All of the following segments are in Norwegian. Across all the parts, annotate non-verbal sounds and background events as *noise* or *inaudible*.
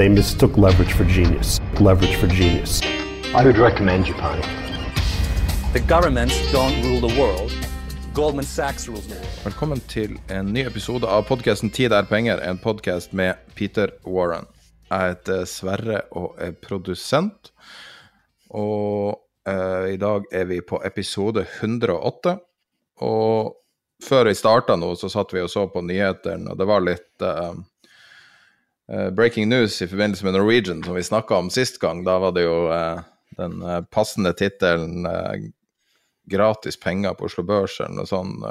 They mistook leverage for genius. Leverage for genius. I would recommend Japan. The governments don't rule the world. Goldman Sachs rules the world. Velkommen til en ny episode av podkasten 'Tid er penger', en podkast med Peter Warren. Jeg heter Sverre og er produsent. Og eh, i dag er vi på episode 108. Og før vi starta nå, så satt vi og så på nyhetene, og det var litt eh, eh, breaking news i forbindelse med Norwegian, som vi snakka om sist gang. Da var det jo eh, den eh, passende tittelen eh, 'Gratis penger på Oslo Børs' eller noe sånt.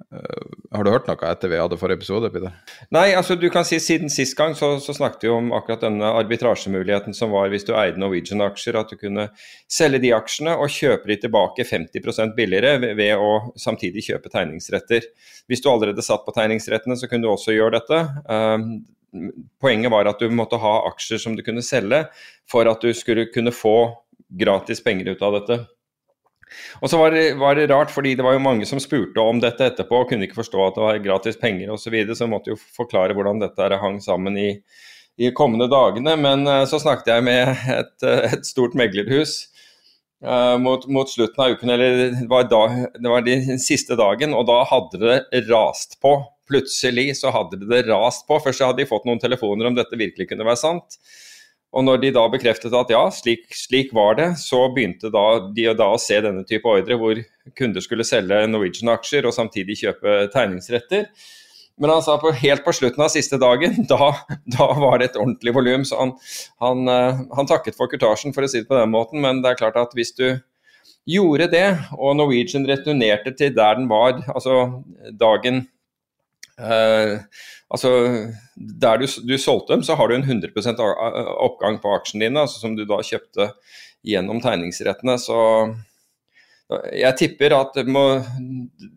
Eh. Har du hørt noe etter vi hadde forrige episode, Peter? Nei, altså du kan si siden sist gang så, så snakket vi om akkurat denne arbitrasjemuligheten som var hvis du eide Norwegian-aksjer, at du kunne selge de aksjene og kjøpe de tilbake 50 billigere ved, ved å samtidig kjøpe tegningsretter. Hvis du allerede satt på tegningsrettene, så kunne du også gjøre dette. Um, poenget var at du måtte ha aksjer som du kunne selge for at du skulle kunne få gratis penger ut av dette. Og så var var det rart, fordi det var jo mange som spurte om dette etterpå og kunne ikke forstå at det var gratis penger osv., så, videre, så måtte jo forklare hvordan dette hang sammen i, i kommende dagene. Men uh, så snakket jeg med et, uh, et stort meglerhus uh, mot, mot, slutten av uken, eller det var, da, det var den siste dagen, og da hadde det rast på. Plutselig så hadde det rast på. Først hadde de fått noen telefoner om dette virkelig kunne være sant. Og når de da bekreftet at ja, slik, slik var det, så begynte da, de da å se denne type ordre hvor kunder skulle selge Norwegian-aksjer og samtidig kjøpe tegningsretter. Men han sa på, helt på slutten av siste dagen, *laughs* da, da var det et ordentlig volum. Så han, han, han, takket for kurtasjen, for å si det på den måten. Men det er klart at hvis du gjorde det, og Norwegian returnerte til der den var, altså dagen Uh, altså, Der du, du, solgte dem, så har du en 100 oppgang på aksjene dine, altså som du da kjøpte gjennom tegningsrettene. Så jeg tipper at det, må,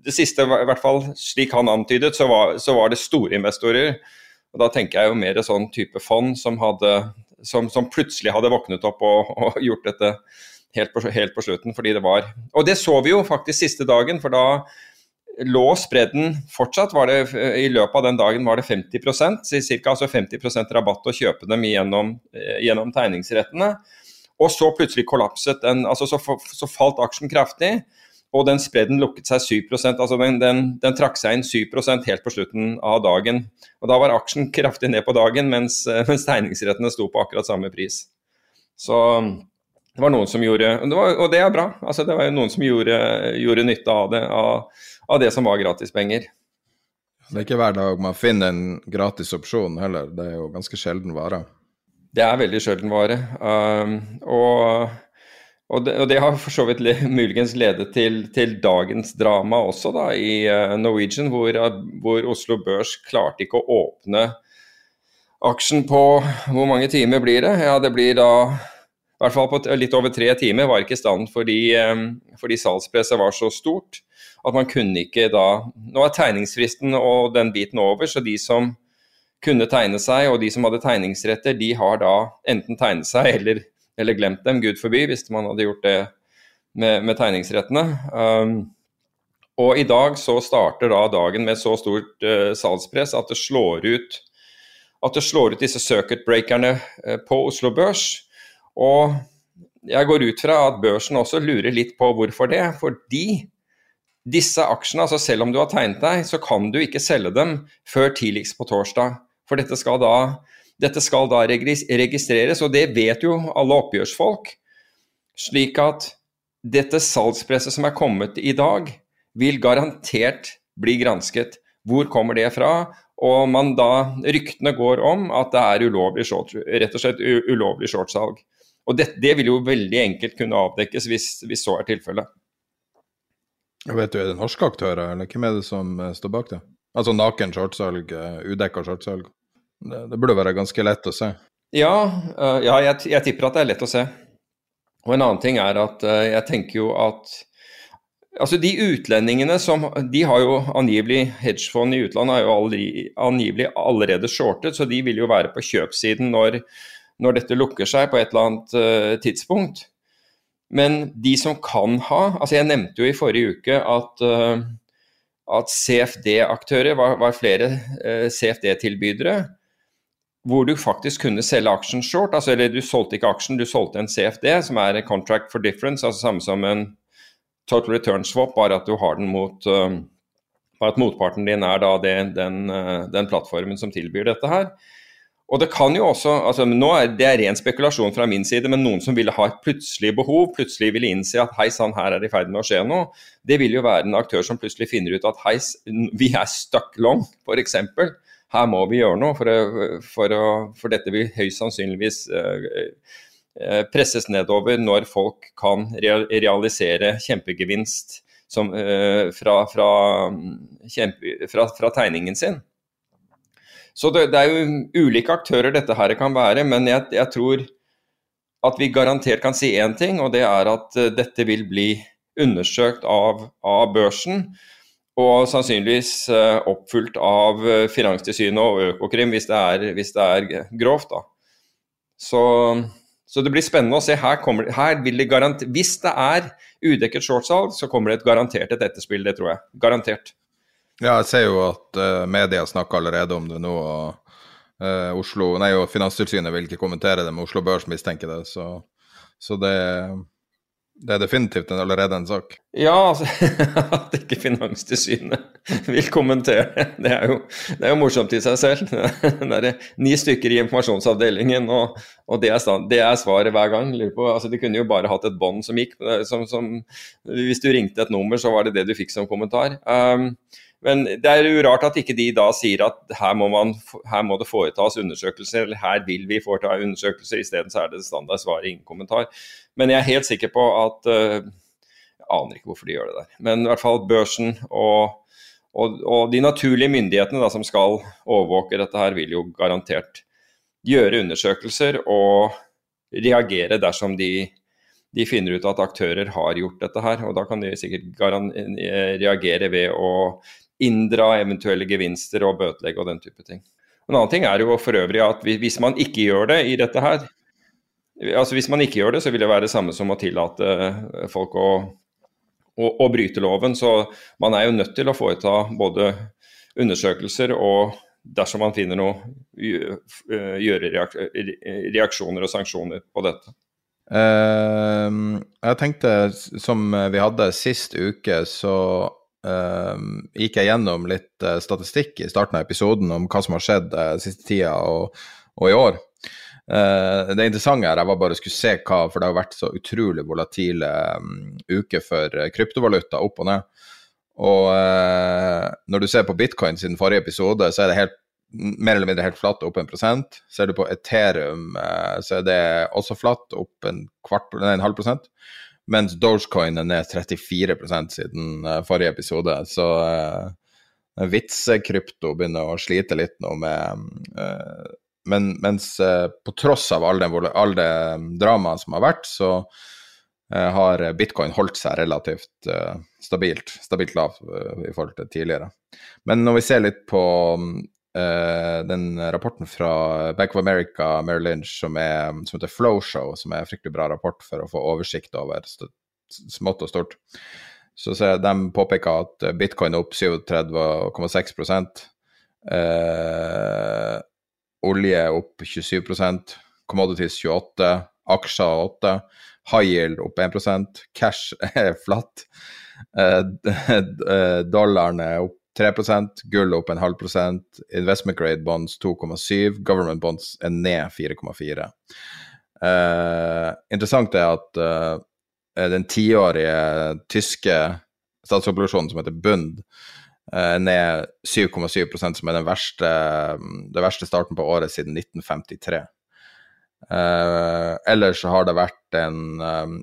det siste, i hvert fall slik han antydet, så var, så var, det store investorer. Og Da tenker jeg jo mer sånn type fond som, hadde, som, som plutselig hadde våknet opp og, og gjort dette helt på, helt på slutten. fordi det var, Og det så vi jo faktisk siste dagen, for da lå spredden fortsatt det, I løpet av den dagen var det 50% ca. Altså 50% rabatt å kjøpe dem gjennom, gjennom tegningsrettene. Og så plutselig kollapset den, altså så, så, falt aksjen kraftig. Og den spredden lukket seg 7% altså den, den, den trakk seg inn 7% helt på slutten av dagen. Og Da var aksjen *laughs* kraftig ned på dagen, mens, mens tegningsrettene sto på akkurat samme pris. Så det var noen som gjorde Og det, var, og det er bra. altså Det var jo noen som gjorde, gjorde nytte av det. av av det som var gratispenger. Det er ikke hver dag man finner en gratis opsjon heller, det er jo ganske sjelden vare. Det er veldig sjelden vare. Um, og, og, det, og, det, har for så vidt muligens ledet til, til dagens drama også da, i uh, Norwegian, hvor, hvor, Oslo Børs klarte ikke å åpne aksjen på Hvor mange timer blir det? Ja, det blir da i hvert fall på litt over tre timer var ikke i stand fordi, um, fordi salgspresset var så stort at man kunne ikke da Nå er tegningsfristen og den biten over, så de som kunne tegne seg, og de som hadde tegningsretter, de har da enten tegnet seg eller, eller glemt dem, gud forby, hvis man hadde gjort det med, med tegningsrettene. Um, og i dag så starter da dagen med så stort uh, salgspress at det slår ut at det slår ut disse circuit-breakerne uh, på Oslo Børs. Og jeg går ut fra at børsen også lurer litt på hvorfor det. Fordi disse aksjene, altså selv om du har tegnet deg, så kan du ikke selge dem før tidligst på torsdag. For dette skal da, dette skal da registreres, og det vet jo alle oppgjørsfolk. Slik at dette salgspresset som er kommet i dag, vil garantert bli gransket. Hvor kommer det fra? Og man da, ryktene går om at det er ulovlig short, rett og slett ulovlig shortsalg. Og det, det, vil jo veldig enkelt kunne avdekkes hvis, hvis så er tilfellet. Vet du, Er det norske aktører, eller hvem er det som eh, står bak det? Altså naken shortsalg, eh, udekka shortsalg. Det, det, burde være ganske lett å se. Ja, uh, ja jeg, jeg, tipper at det er lett å se. Og en annen ting er at uh, jeg tenker jo at Altså De utlendingene som De har jo angivelig Hedgefond i utlandet har jo aldri, angivelig allerede shortet, så de vil jo være på kjøpsiden når, når dette lukker seg på et eller annet uh, tidspunkt. Men de som kan ha altså Jeg nevnte jo i forrige uke at, uh, at CFD-aktører var, var, flere uh, CFD-tilbydere hvor du faktisk kunne selge aksjen short. altså Eller du solgte ikke aksjen, du solgte en CFD, som er contract for difference, altså samme som en total return swap, bare at du har den mot uh, bare at motparten din er da det, den, den plattformen som tilbyr dette her. Og det kan jo også, altså nå er Det ren spekulasjon fra min side, men noen som ville ha et plutselig behov, plutselig ville innse at hei sann, her er det i ferd med å skje noe, det vil jo være en aktør som plutselig finner ut at hei, vi er stuck long, f.eks. Her må vi gjøre noe, for, å, for, å, for dette vil høyst sannsynligvis uh, presses nedover når folk kan realisere kjempegevinst som, uh, fra, fra, kjempe, fra, fra tegningen sin. Så det, det, er jo ulike aktører dette her kan være, men jeg, jeg tror at vi garantert kan si én ting, og det er at uh, dette vil bli undersøkt av, av børsen. Og sannsynligvis oppfylt av uh, Finanstilsynet og Økokrim hvis det er, hvis det er grovt. da. Så, så, det blir spennende å se. Her, kommer, her vil det garantert, Hvis det er udekket shortsalg, så kommer det et garantert et etterspill, det tror jeg. Garantert. Ja, jeg ser jo at uh, media snakker allerede om det nå. og uh, Oslo, nei, og Finanstilsynet vil ikke kommentere det, men Oslo Børs mistenker det. Så, så det, det, er definitivt en, allerede en sak. Ja, altså, *laughs* at ikke Finanstilsynet vil kommentere det, er jo, det er jo morsomt i seg selv. *laughs* Det er ni stykker i informasjonsavdelingen, og, og det, er stand, det, er svaret hver gang. På, altså, de kunne jo bare hatt et bånd som gikk. Som, som, hvis du ringte et nummer, så var det det du fikk som kommentar. Um, men det er jo rart at ikke de da sier at her må, man, her må det foretas undersøkelser, eller her vil vi foreta undersøkelser. Isteden så er det standard svar, ingen kommentar. Men jeg er helt sikker på at uh, Jeg aner ikke hvorfor de gjør det der. Men i hvert fall børsen og, og, og de naturlige myndighetene da, som skal overvåke dette her, vil jo garantert gjøre undersøkelser og reagere dersom de, de finner ut at aktører har gjort dette her. Og da kan de sikkert reagere ved å inndra eventuelle gevinster og bøtelegge og den type ting. En annen ting er jo for øvrig at hvis man ikke gjør det i dette her, altså hvis man ikke gjør det, så vil det være det samme som å tillate eh, folk å, å, å bryte loven. Så man er jo nødt til å foreta både undersøkelser og dersom man finner noe, gjøre reaksjoner og sanksjoner på dette. Uh, jeg tenkte, som vi hadde sist uke, så gikk jeg gjennom litt uh, statistikk i starten av episoden om hva som har skjedd uh, siste tida og, og, i år. Uh, det interessante her jeg var bare skulle se hva, for det har vært så utrolig volatile um, uker for kryptovaluta, opp og ned. Og når du ser på bitcoin siden forrige episode, så er det helt mer eller mindre helt flatt, opp en prosent. Ser du på Ethereum, så er det også flatt, opp en, kvart, nei, en halv prosent. Mens Dogecoin er ned 34 siden uh, forrige episode. Så uh, vitsekrypto begynner å slite litt nå med uh, men, Mens uh, på tross av all, det, all det dramaet som har vært, så har bitcoin holdt seg relativt stabilt, stabilt lav i forhold til tidligere. Men når vi ser litt på Uh, den rapporten fra Bank of America, Merrill Lynch, som, er, som heter Flow Show, som er en fryktelig bra rapport for å få oversikt over smått og stort. Så, så de påpeker at bitcoin er opp 37,6 uh, Olje er opp 27% commodities 28 aksjer 8 high yield opp 1% cash *laughs* er flatt. Dollaren er opp 3 gull opp en halv prosent, investment grade bonds 2,7, government bonds er ned 4,4. Uh, interessant er at uh, den tiårige tyske statsobligasjonen som heter Bund, uh, ned 7,7% som er den verste, den verste starten på året siden 1953. ellers så har det vært en um,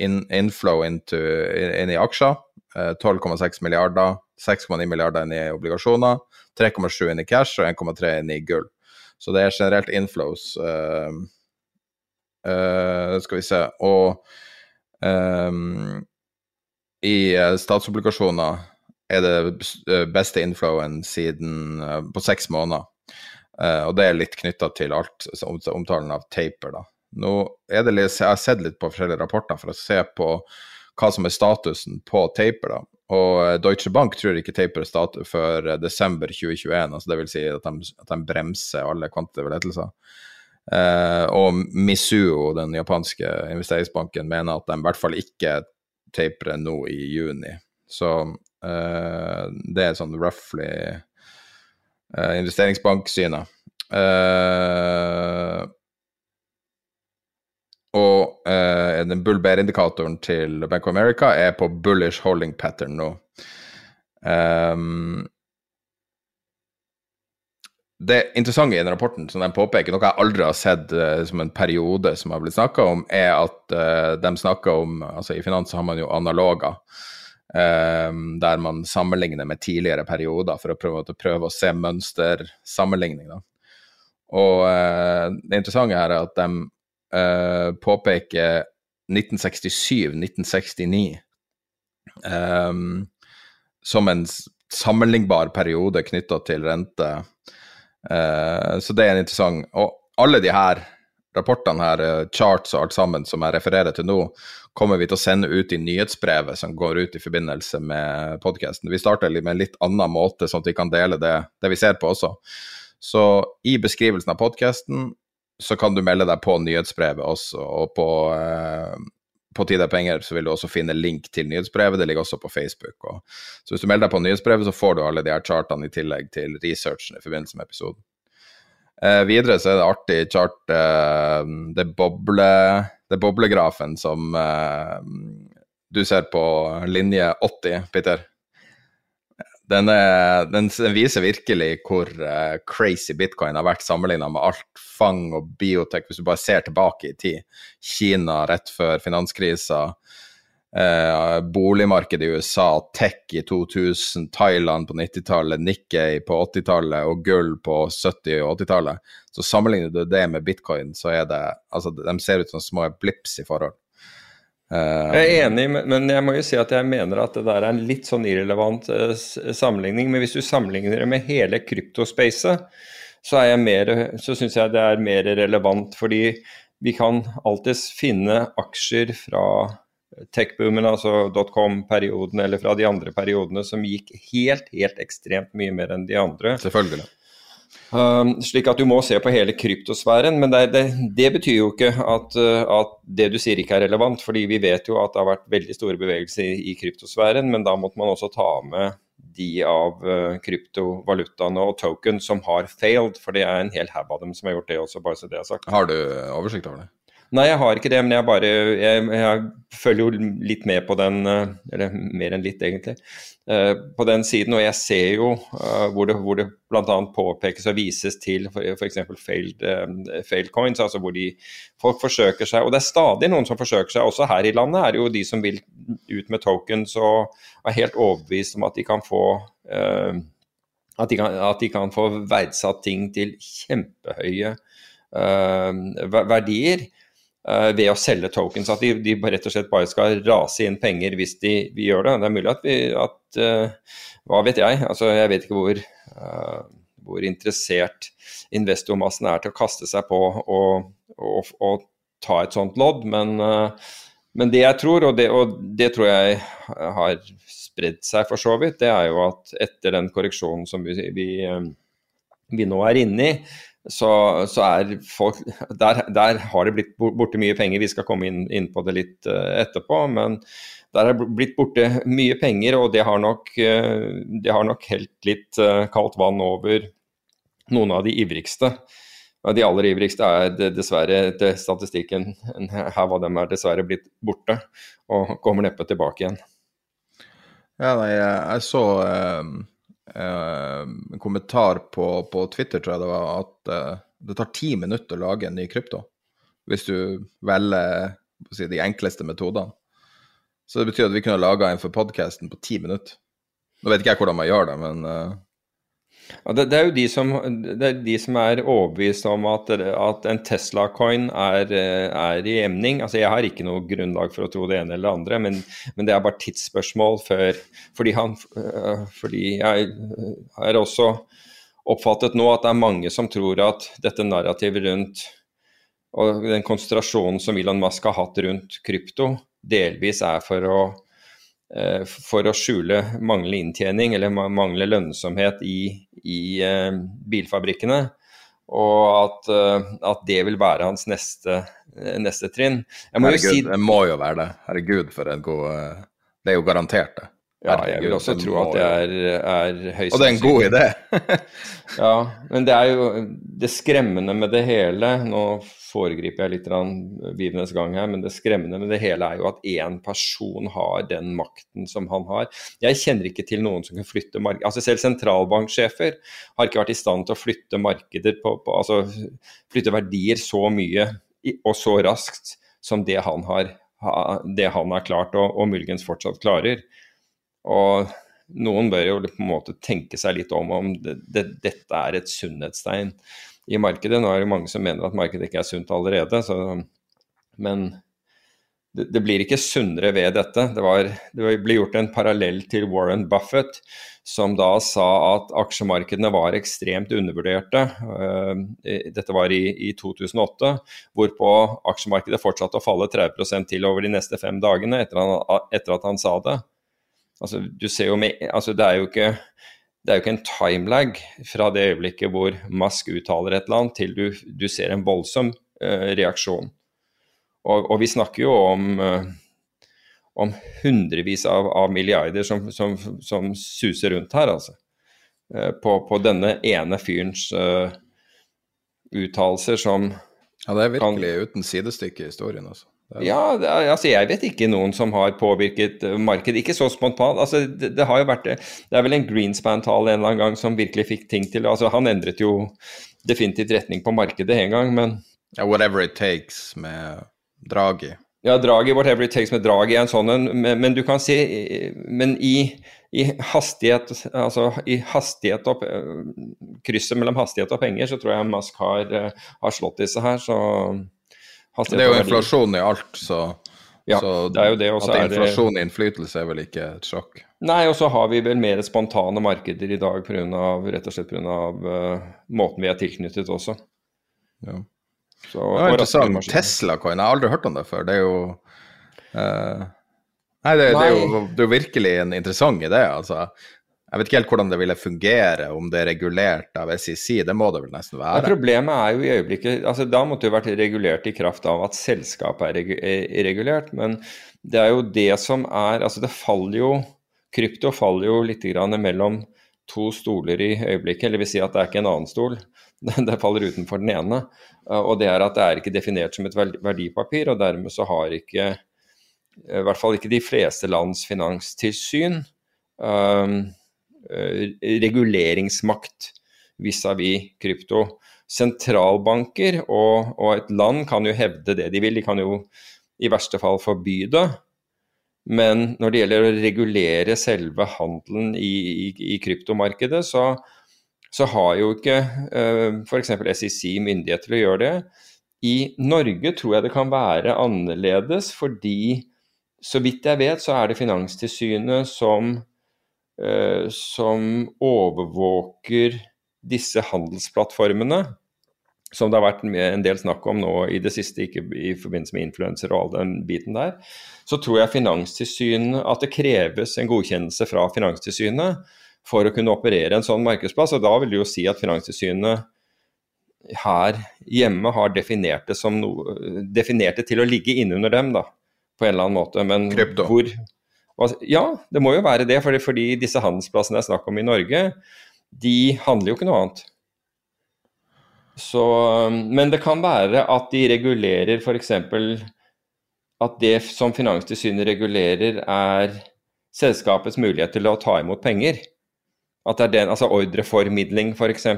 in, inflow into, inn i aksjer. 12,6 milliarder, 6,9 milliarder inn i obligasjoner, 3,7 inn i cash og 1,3 inn i gull. Så det er generelt inflows. Uh, Uh, skal vi se Og um, i uh, statsobligasjoner er det beste inflowen siden uh, på seks måneder. og det er litt knytta til alt omtalen av taper, da. Nå er det litt, Jeg har sett litt på forskjellige rapporter for å se på hva som er statusen på taper. da. Og Deutsche Bank tror ikke taper er før desember 2021. altså vil Si at de, at de bremser alle kvantitative lettelser. Eh, og Misuo, den japanske investeringsbanken, mener at de i hvert fall ikke taperer nå i juni. Så eh, det er sånn roughly eh, investeringsbanksynet. Og den bull bear-indikatoren til Bank of America er på bullish holding pattern nå. Um, det interessante i den rapporten som de påpeker, noe jeg aldri har sett uh, som en periode som har blitt snakka om, er at uh, de snakker om altså I finans har man jo analoger, um, der man sammenligner med tidligere perioder for å prøve, å, prøve å se mønstersammenligning. Og det interessante her er at de påpeker 1967-1969 um, som en sammenlignbar periode knytta til rente Uh, så det er en interessant Og alle de her rapportene her, uh, charts og alt sammen som jeg refererer til nå, kommer vi til å sende ut i nyhetsbrevet som går ut i forbindelse med podkasten. Vi starter med en litt annen måte, sånn at vi kan dele det, det vi ser på også. Så i beskrivelsen av podkasten så kan du melde deg på nyhetsbrevet også, og på, eh, på Tid er penger så vil du også finne link til nyhetsbrevet. Det ligger også på Facebook. Og, så hvis du melder deg på nyhetsbrevet, så får du alle de her chartene i tillegg til researchen i forbindelse med episoden. Eh, videre så er det artig chart eh, det, boble, det boblegrafen som eh, du ser på linje 80, Peter. Den, er, den, viser virkelig hvor uh, crazy bitcoin har vært sammenligna med alt fang og biotek, hvis du bare ser tilbake i tid. Kina rett før finanskrisa, uh, boligmarkedet i USA, tech i 2000, Thailand på 90-tallet, Nikkei på 80-tallet og gull på 70- og 80-tallet. Så sammenligner du det med bitcoin, så er det Altså, de ser ut som små blips i forhold. Jeg er enig, men jeg må jo si at jeg mener at det der er en litt sånn irrelevant uh, sammenligning. Men hvis du sammenligner det med hele kryptospacet, så, så syns jeg det er mer relevant. Fordi vi kan alltids finne aksjer fra tech-boomen, altså dotcom-perioden, eller fra de andre periodene som gikk helt, helt ekstremt mye mer enn de andre. Selvfølgelig. Um, slik at du må se på hele kryptosfæren. Men det, det, det betyr jo ikke at, uh, at, det du sier ikke er relevant. fordi vi vet jo at det har vært veldig store bevegelser i, i kryptosfæren, men da måtte man også ta med de av uh, kryptovalutaene og token som har failed. For det er en hel haug av dem som har gjort det også, bare så det er sagt. Har du oversikt over det? Nei, jeg har ikke det, men jeg bare jeg, jeg følger jo litt med på den, uh, eller mer enn litt egentlig, uh, på den siden. Og jeg ser jo uh, hvor det, hvor det bl.a. påpekes og vises til f.eks. Failed, failed coins, altså hvor de, folk forsøker seg. Og det er stadig noen som forsøker seg, også her i landet er det jo de som vil ut med tokens og er helt overbevist om at de kan få at de kan, at de kan få verdsatt ting til kjempehøye verdier. Uh, ved å selge tokens. At de, de, rett og slett bare skal rase inn penger hvis de vi gjør det. Det er mulig at vi at, uh, Hva vet jeg? Altså, jeg vet ikke hvor, uh, hvor interessert investormassen er til å kaste seg på og, og, og ta et sånt lodd, men, men det jeg tror, og det, og det, tror jeg har spredd seg for så vidt, det er jo at etter den korreksjonen som vi, vi, vi nå er inne i, så, så, er folk der, der, har det blitt borte mye penger. Vi skal komme inn, inn på det litt uh, etterpå. Men der er blitt borte mye penger, og det har nok, uh, det har nok helt litt uh, kaldt vann over noen av de ivrigste. De aller ivrigste er dessverre etter statistikken her var dem er dessverre blitt borte, og kommer neppe tilbake igjen. Ja, nei, jeg så en kommentar på, på, Twitter, tror jeg det var, at det tar ti minutter å lage en ny krypto. Hvis du velger si, de enkleste metodene. Så det betyr at vi kunne laga en for podkasten på ti minutter. Nå vet ikke jeg hvordan man gjør det, men uh... det, det, er jo de som, er, de som er overbevist om at, at en Tesla-coin er, er, i emning. Altså, Jeg har ikke noe grunnlag for å tro det ene eller det andre, men, men det er bare tidsspørsmål før Fordi, han, fordi jeg har også oppfattet nå at det er mange som tror at dette narrativet rundt og den konsentrasjonen som Elon Musk har hatt rundt krypto, delvis er for å, for å skjule manglende inntjening eller manglende lønnsomhet i, i eh, bilfabrikkene. Og at, eh, at, det vil være hans neste, neste trinn. Herregud, si... det må jo være det. Herregud, for en god Det er jo garantert, det. Ja, jeg vil også tro at det er, er høyst Og det er en god idé! *laughs* ja, men det er jo det skremmende med det hele Nå foregriper jeg litt Vivenes gang her, men det skremmende med det hele er jo at én person har den makten som han har. Jeg kjenner ikke til noen som kan flytte markeder Altså Selv sentralbanksjefer har ikke vært i stand til å flytte markeder på, på Altså flytte verdier så mye og så raskt som det han har, det han har klart, og, og muligens fortsatt klarer. Og noen bør jo på en måte tenke seg litt om om det, det, dette er et sunnhetstegn i markedet. Nå er det mange som mener at markedet ikke er sunt allerede, så, men det, det, blir ikke sunnere ved dette. Det, var, det ble gjort en parallell til Warren Buffett, som da sa at aksjemarkedene var ekstremt undervurderte. Eh, dette var i, i 2008, hvorpå aksjemarkedet fortsatte å falle 30% til over de neste fem dagene etter, han, etter at han sa det. Altså, du ser jo med, altså, det, er jo ikke, det er jo ikke en timelag fra det øyeblikket hvor Musk uttaler et eller annet, til du, du ser en voldsom uh, reaksjon. Og, og, vi snakker jo om, uh, om hundrevis av, av milliarder som, som, som, suser rundt her, altså. Uh, på, på, denne ene fyrens uttalelser som Ja, det er virkelig kan, uten sidestykke i historien, altså. Ja, altså jeg vet ikke noen som har påvirket markedet. Ikke så spontant. altså det, det, har jo vært det. Det er vel en Greenspan-tale en eller annen gang som virkelig fikk ting til altså Han endret jo definitivt retning på markedet en gang, men ja, Whatever it takes med Dragi. Ja, Dragi, whatever it takes med Dragi er en sånn en, men, men, du kan si Men i, i hastighet altså i hastighet og Krysset mellom hastighet og penger, så tror jeg Musk har, uh, har slått disse her, så det er jo inflasjon i alt, så, ja, så det er jo det, at inflasjon i innflytelse er vel ikke et sjokk? Nei, og så har vi vel mer spontane markeder i dag på grunn av, rett og slett pga. Uh, eh, måten vi er tilknyttet også. Ja. Så, det var interessant. Tesla-coin, jeg har aldri hørt om det før. Det er jo uh, Nei, det, det, er jo, det, er virkelig en interessant idé. altså. Jeg vet ikke helt hvordan det ville fungere, om det er regulert av SEC. Det må det vel nesten være. Ja, problemet er jo i øyeblikket altså Da måtte det jo vært regulert i kraft av at selskapet er regulert. Men det er jo det som er Altså det faller jo Krypto faller jo litt mellom to stoler i øyeblikket. Eller vil si at det er ikke en annen stol. *laughs* Det faller utenfor den ene. Og det er at det er ikke definert som et verdipapir, og dermed så har ikke i hvert fall ikke de fleste lands finanstilsyn um, Eh, reguleringsmakt vis-à-vis krypto. Sentralbanker og, og, et land kan jo hevde det de vil, de kan jo i verste fall forby det. Men når det gjelder å regulere selve handelen i, i, i kryptomarkedet, så, så, har jo ikke uh, f.eks. SEC myndighet til å gjøre det. I Norge tror jeg det kan være annerledes, fordi så vidt jeg vet, så er det Finanstilsynet som Eh, som overvåker disse handelsplattformene, som det har vært en del snakk om nå i det siste, ikke i forbindelse med influenser og all den biten der, så tror jeg Finanstilsynet at det kreves en godkjennelse fra Finanstilsynet for å kunne operere en sånn markedsplass. og Da vil det jo si at Finanstilsynet her hjemme har definert det, som noe, definert det til å ligge innunder dem, da, på en eller annen måte. Men Krypto. hvor Ja, det må jo være det, fordi, fordi disse handelsplassene det er snakk om i Norge, de handler jo ikke noe annet. Så, men det kan være at de regulerer f.eks. at det som Finanstilsynet regulerer, er selskapets mulighet til å ta imot penger. At det er den, altså ordreformidling f.eks.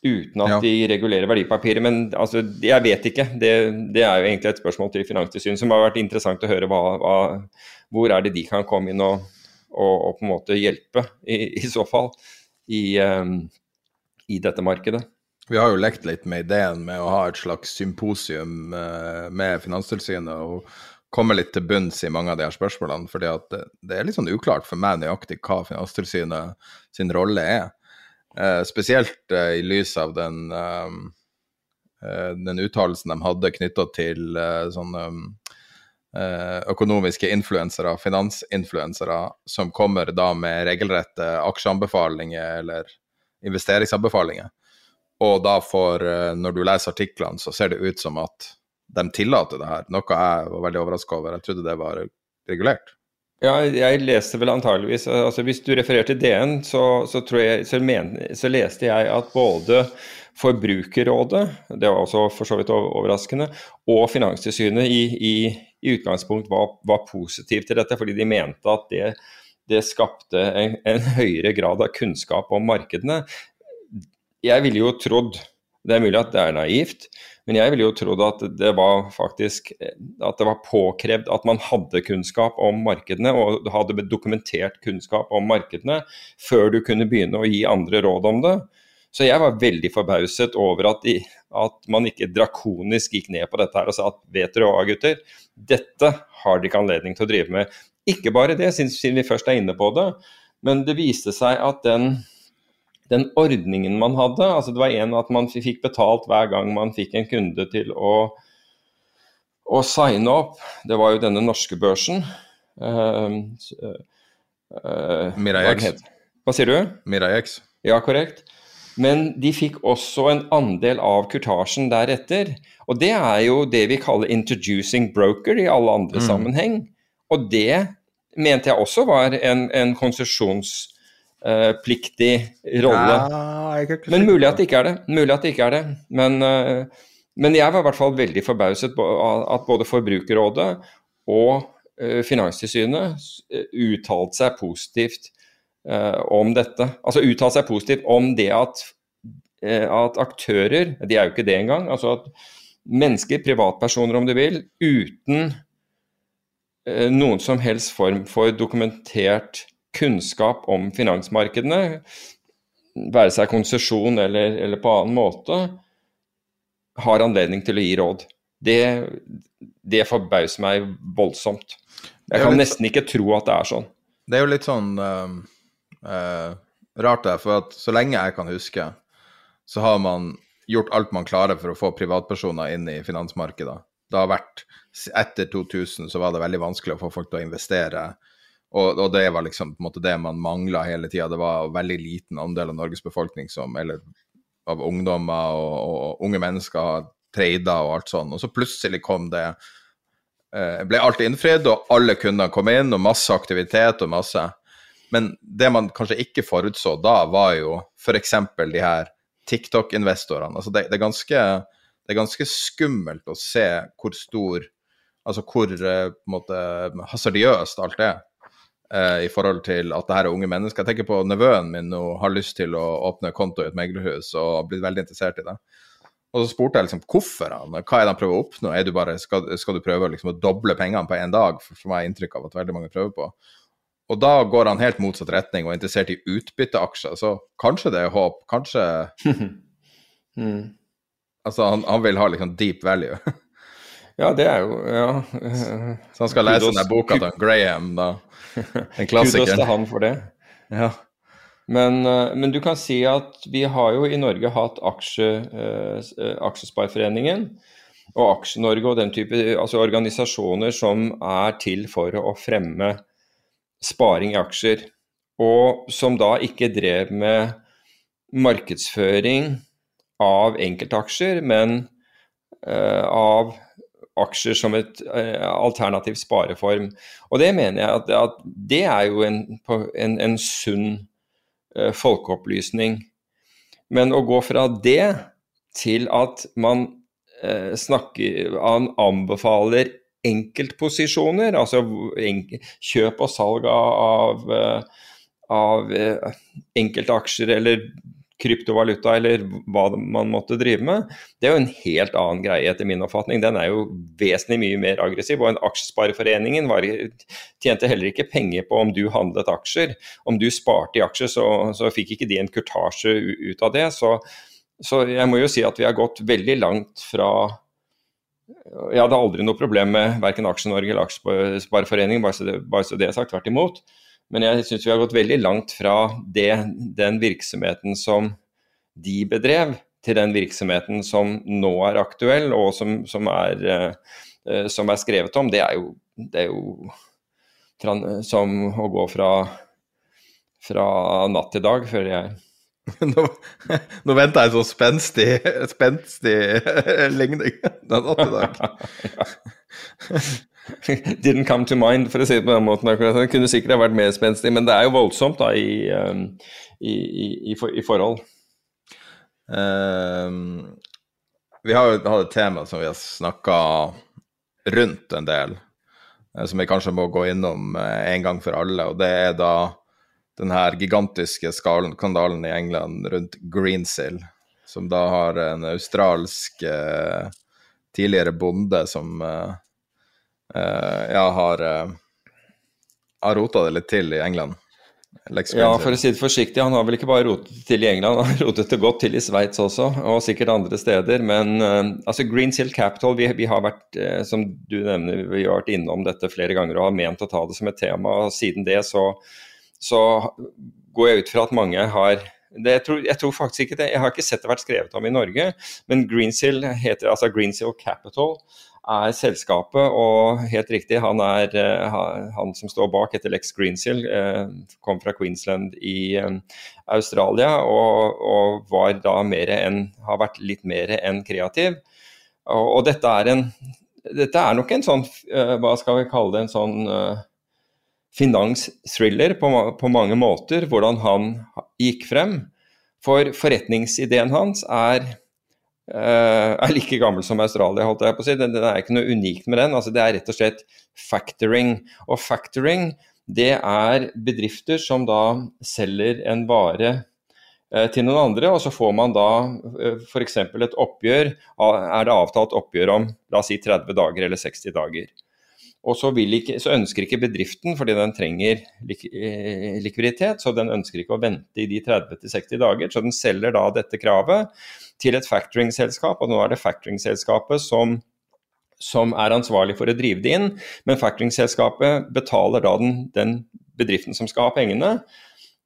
Uten at Ja. de regulerer verdipapiret. Men altså, jeg vet ikke. Det, det er jo egentlig et spørsmål til Finanstilsynet som har vært interessant å høre hva, hva, hvor er det de kan komme inn og, og, og på en måte hjelpe, i, i så fall, i, um, i dette markedet. Vi har jo lekt litt med ideen med å ha et slags symposium eh, med Finanstilsynet og komme litt til bunns i mange av de her spørsmålene. fordi at det, det er litt sånn uklart for meg nøyaktig hva Finanstilsynet sin rolle er. Eh, spesielt eh, i lys av den, eh, eh, den uttalelsen de hadde knytta til eh, sånne eh, økonomiske influensere, finansinfluensere, som kommer da med regelrette aksjeanbefalinger eller investeringsanbefalinger. Og da får, når du leser artiklene, så ser det ut som at de tillater det her. Noe jeg var veldig overraska over. Jeg trodde det var regulert. Ja, jeg leste vel antageligvis altså Hvis du refererer til DN, så, så, jeg, så, men, så leste jeg at både Forbrukerrådet, det var også for så vidt overraskende, og Finanstilsynet i, i, i utgangspunkt var, var positive til dette, fordi de mente at det, det skapte en, en høyere grad av kunnskap om markedene. Jeg ville jo trodd, det er mulig at det er naivt, men jeg ville jo trodd at det var faktisk at det var påkrevd at man hadde kunnskap om markedene og hadde dokumentert kunnskap om markedene før du kunne begynne å gi andre råd om det. Så jeg var veldig forbauset over at, de, at man ikke drakonisk gikk ned på dette her og sa at vet dere hva, gutter, dette har de ikke anledning til å drive med. Ikke bare det, siden vi først er inne på det, men det viste seg at den den ordningen man hadde, altså det var en at man fikk betalt hver gang man fikk en kunde til å, å signe opp, det var jo denne norske børsen. Uh, uh, Mirai X. Hva sier du? Mirai X. Ja, korrekt. Men de fikk også en andel av kurtasjen deretter. Og det er jo det vi kaller 'introducing broker' i alle andre mm. sammenheng. Og det mente jeg også var en, en konsesjons Uh, pliktig rolle. Ja, men mulig at det ikke er det. Mulig at det ikke er det. Men, uh, men jeg var i hvert fall veldig forbauset på at både Forbrukerrådet og uh, Finanstilsynet uttalte seg positivt om dette. Altså uttalte seg positivt om det at, at aktører, de er jo ikke det engang, altså at mennesker, privatpersoner om du vil, uten noen som helst form for dokumentert kunnskap om finansmarkedene, være seg konsesjon eller, eller, på annen måte, har anledning til å gi råd. Det, det forbauser meg voldsomt. Jeg kan litt, nesten ikke tro at det er sånn. Det er jo litt sånn uh, uh, rart, det, for at så lenge jeg kan huske, så har man gjort alt man klarer for å få privatpersoner inn i finansmarkedet. Det har vært Etter 2000 så var det veldig vanskelig å få folk til å investere og, og, det var liksom på en måte det man mangla hele tida. Det var veldig liten andel av Norges befolkning som, eller av ungdommer og, og unge mennesker trader og alt sånn. Og så plutselig kom det eh, Ble alt innfridd, og alle kunder kom inn, og masse aktivitet og masse. Men det man kanskje ikke forutså da, var jo f.eks. de her TikTok-investorene. Altså det, det, er ganske, det er ganske skummelt å se hvor stor Altså hvor eh, på en måte hasardiøst alt er i forhold til at det her er unge mennesker. Jeg tenker på nevøen min og har lyst til å åpne konto i et meglerhus og har blitt veldig interessert i det. Og så spurte jeg liksom hvorfor han, hva er det han prøver å oppnå? Er du bare, skal, skal du prøve liksom å doble pengene på én dag? For, for meg er inntrykk av at veldig mange prøver på. Og da går han helt motsatt retning og er interessert i utbytteaksjer. Så kanskje det er håp, kanskje *laughs* mm. Altså, han, han, vil ha liksom deep value. *laughs* ja, det er jo Ja. *laughs* Så han skal lese den boka til Graham, da. En klassiker. Kudos til han for det. Ja. Men, men, du kan si at vi har jo i Norge hatt aksje, eh, Aksjespareforeningen og Aksje-Norge og den type altså organisasjoner som er til for å fremme sparing i aksjer. Og som da ikke drev med markedsføring av enkeltaksjer, men av aksjer som et uh, alternativ spareform. Og det mener jeg at, at det er jo en, en, en sunn uh, folkeopplysning. Men å gå fra det til at man snakker, man anbefaler enkeltposisjoner, altså kjøp og salg av, av enkeltaksjer eller kryptovaluta eller hva man måtte drive med, det er jo en helt annen greie etter min oppfatning. Den er jo vesentlig mye mer aggressiv. Og en aksjespareforeningen var, tjente heller ikke penger på om du handlet aksjer. Om du sparte i aksjer, så, så fikk ikke de en kurtasje ut av det. Så, så jeg må jo si at vi har gått veldig langt fra jeg hadde aldri noe problem med verken Aksje-Norge eller Aksjespareforeningen, bare, bare så det er sagt tvert imot. Men jeg syns vi har gått veldig langt fra det, den virksomheten som de bedrev, til den virksomheten som nå er aktuell, og som, som, er, uh, som er, skrevet om. Det er jo, det er jo som å gå fra, fra natt til dag, føler jeg. *laughs* Nå, nå venter jeg en sånn spenstig, spenstig ligning. Natt til dag. *laughs* didn't come to mind, for å si det på den måten. akkurat. Den kunne sikkert ha vært mer spenstig, men det er jo voldsomt da i, i, i, i, i forhold. Um, vi har jo hatt et tema som vi har snakka rundt en del, eh, som vi kanskje må gå innom eh, en gang for alle. og Det er da den her gigantiske skandalen i England rundt Greensill, som da har en australsk eh, tidligere bonde som eh, ja, har, uh, har rota det litt til i England. Ja, for å si det forsiktig, han har vel ikke bare rotet det til i England, han har rotet det godt til i Sveits også, og sikkert andre steder. Men uh, altså Green Seal Capital, vi, vi har vært, som du nevner, vi har vært innom dette flere ganger og har ment å ta det som et tema. og Siden det så, så går jeg ut fra at mange har det, jeg, tror, jeg, tror, faktisk ikke det, jeg har ikke sett det vært skrevet om i Norge, men Greensill heter altså Greensill Capital er selskapet, og helt riktig, han er eh, han som står bak etter Lex Greensill, eh, kom fra Queensland i eh, Australia og, og var da mer enn, har vært litt mer enn kreativ. Og, og dette, er en, dette er nok en sånn, hva skal vi kalle det, en sånn finansthriller på, på mange måter, hvordan han gikk frem. For forretningsideen hans er Uh, er like gammel som Australia, holdt jeg på å si. Det, er ikke noe unikt med den. Altså, det er rett og slett factoring. Og factoring det er bedrifter som da selger en vare uh, til noen andre, og så får man da uh, f.eks. et oppgjør. Er det avtalt oppgjør om la oss si 30 dager eller 60 dager. Og så, ikke, så, ønsker ikke bedriften, fordi den trenger lik, likviditet, så den ønsker ikke å vente i de 30-60 dager. Så den selger da dette kravet til et factoring-selskap, og nå er det factoring-selskapet som, som, er ansvarlig for å drive det inn. Men factoring-selskapet betaler da den, den, bedriften som skal ha pengene,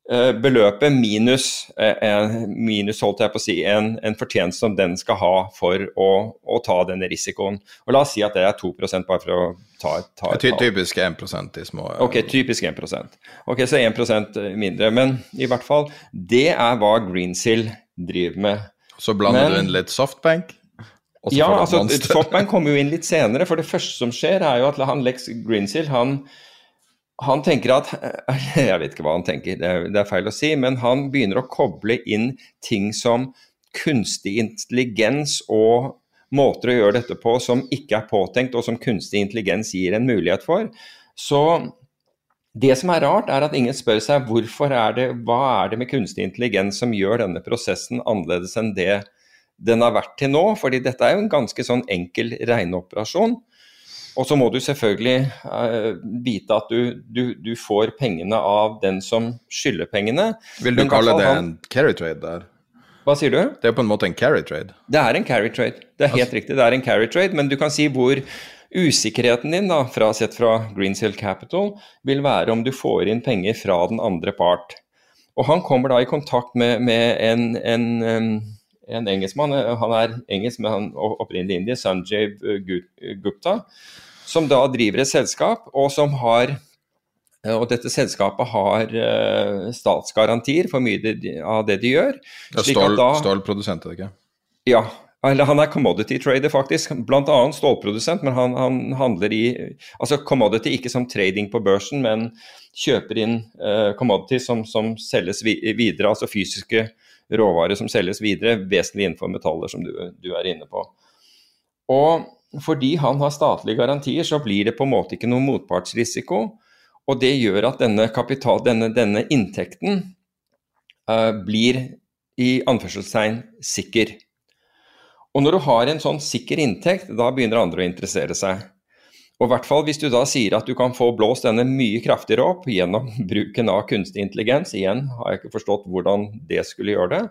eh, beløpet minus, eh, minus holdt jeg på å si, en, en fortjeneste som den skal ha for å, å, ta denne risikoen. Og La oss si at det er 2 bare for å ta, ta et tall. Typisk 1% i små Ok, typisk 1% Ok, Så 1% mindre. Men i hvert fall, det er hva Greensill driver med. Så blander Men, du inn litt softbank? Ja, altså softbank kommer jo inn litt *laughs* senere. For det første som skjer, er jo at han Lex Greensill han, han tenker at *laughs* Jeg vet ikke hva han tenker, det er, det er feil å si. Men han begynner å koble inn ting som kunstig intelligens og måter å gjøre dette på som ikke er påtenkt, og som kunstig intelligens gir en mulighet for. Så det som er rart, er at ingen spør seg hvorfor er det, hva er det med kunstig intelligens som gjør denne prosessen annerledes enn det den har vært til nå. fordi dette er jo en ganske sånn enkel regneoperasjon. Og så må du selvfølgelig uh, vite at du, du, du, får pengene av den som skylder pengene. Vil du kalle det en carry trade der? Hva sier du? Det er på en måte en carry trade? Det er en carry trade. Det er helt altså... riktig, det er en carry trade. Men du kan si hvor Usikkerheten din, da, fra, sett fra Greensill Capital, vil være om du får inn penger fra den andre part. Og Han kommer da i kontakt med, med en, en, en, engelskmann, han er engelsk, men han opprinnelig indier, Sanjay Gupta, som da driver et selskap, og som har og dette selskapet har uh, statsgarantier for mye av det de gjør. Det er stål, da, stålprodusent, er det ikke? Ja, eller han er commodity trader, faktisk. Bl.a. stålprodusent, men han, han, handler i Altså commodity ikke som trading på børsen, men kjøper inn uh, commodity som, som, selges videre, altså fysiske råvarer som selges videre, vesentlig innenfor metaller, som du, du, er inne på. Og fordi han har statlige garantier, så blir det på en måte ikke noen motpartsrisiko. Og det gjør at denne, kapital, denne, denne inntekten uh, blir i anførselstegn sikker. Og når du har en sånn sikker inntekt, da begynner andre å interessere seg. Og i hvert fall hvis du da sier at du kan få blåst denne mye kraftigere opp gjennom *laughs* bruken av kunstig intelligens. Igjen har jeg ikke forstått hvordan det skulle gjøre det.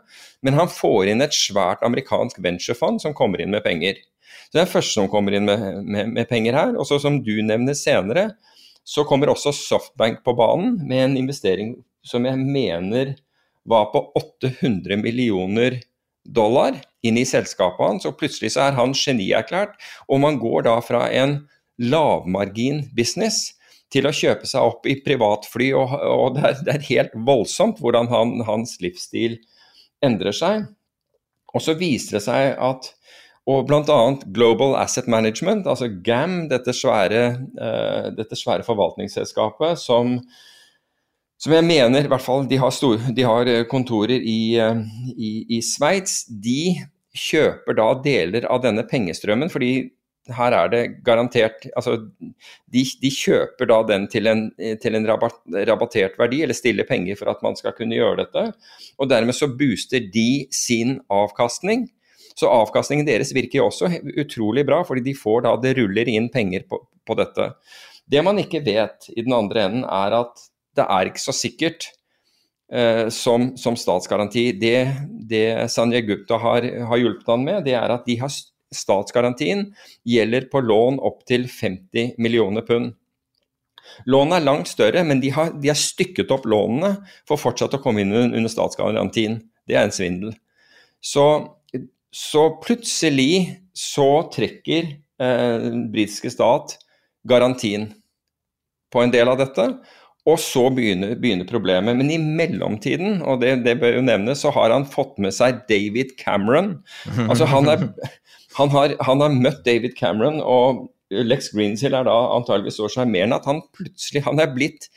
Men han får inn et svært amerikansk venturefond som kommer inn med penger. Så Det er første som kommer inn med, med, med penger her. Og så som du nevner senere, så kommer også Softbank på banen med en investering som jeg mener var på 800 millioner dollar inn i selskapet hans, og plutselig så er han genierklært. Og man går da fra en lavmargin-business til å kjøpe seg opp i privatfly, og, og det, er, det, er, helt voldsomt hvordan han, hans livsstil endrer seg. Og så viser det seg at og bl.a. Global Asset Management, altså GAM, dette svære, uh, dette svære forvaltningsselskapet som som jeg mener, i hvert fall de har, store, de har eh, kontorer i, eh, i, i Sveits, de kjøper da deler av denne pengestrømmen, fordi her er det garantert altså de, de kjøper da den til en, til en rabatt, rabattert verdi, eller stiller penger for at man skal kunne gjøre dette. Og dermed så booster de sin avkastning. Så avkastningen deres virker jo også utrolig bra, fordi de får da det ruller inn penger på, på dette. Det man ikke vet i den andre enden, er at det er ikke så sikkert eh, som, som, statsgaranti. Det, det Sanjay Gupta har, har, hjulpet han med, det er at de har statsgarantien gjelder på lån opp til 50 millioner pund. Lånet er langt større, men de har, de har, stykket opp lånene for fortsatt å komme inn under statsgarantien. Det er en svindel. Så, så plutselig så trekker eh, britiske stat garantien på en del av dette. Og så begynner, begynner, problemet. Men i mellomtiden, og det, det, bør jo nevnes, så har han fått med seg David Cameron. *laughs* Altså han, er, han, har, han har, møtt David Cameron, og Lex Greensill er da antageligvis så sjarmerende at han plutselig han er blitt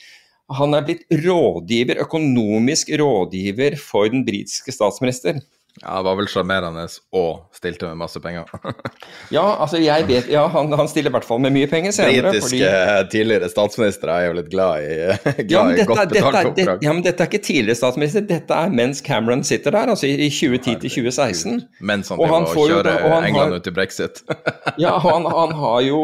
han er blitt rådgiver, økonomisk rådgiver for den britiske statsminister. Ja, det var vel sjarmerende og stilte med masse penger. *laughs* ja, altså jeg vet Ja, han, han stiller i hvert fall med mye penger senere. Britiske fordi... tidligere statsministre er jo litt glad i, glad ja, dette, i godt betalte oppdrag. Det, ja, men dette er ikke tidligere statsminister, dette er mens Cameron sitter der, altså i 2010 til 2016. Mens han driver og, og kjører England har, ut i brexit. *laughs* ja, han, han har jo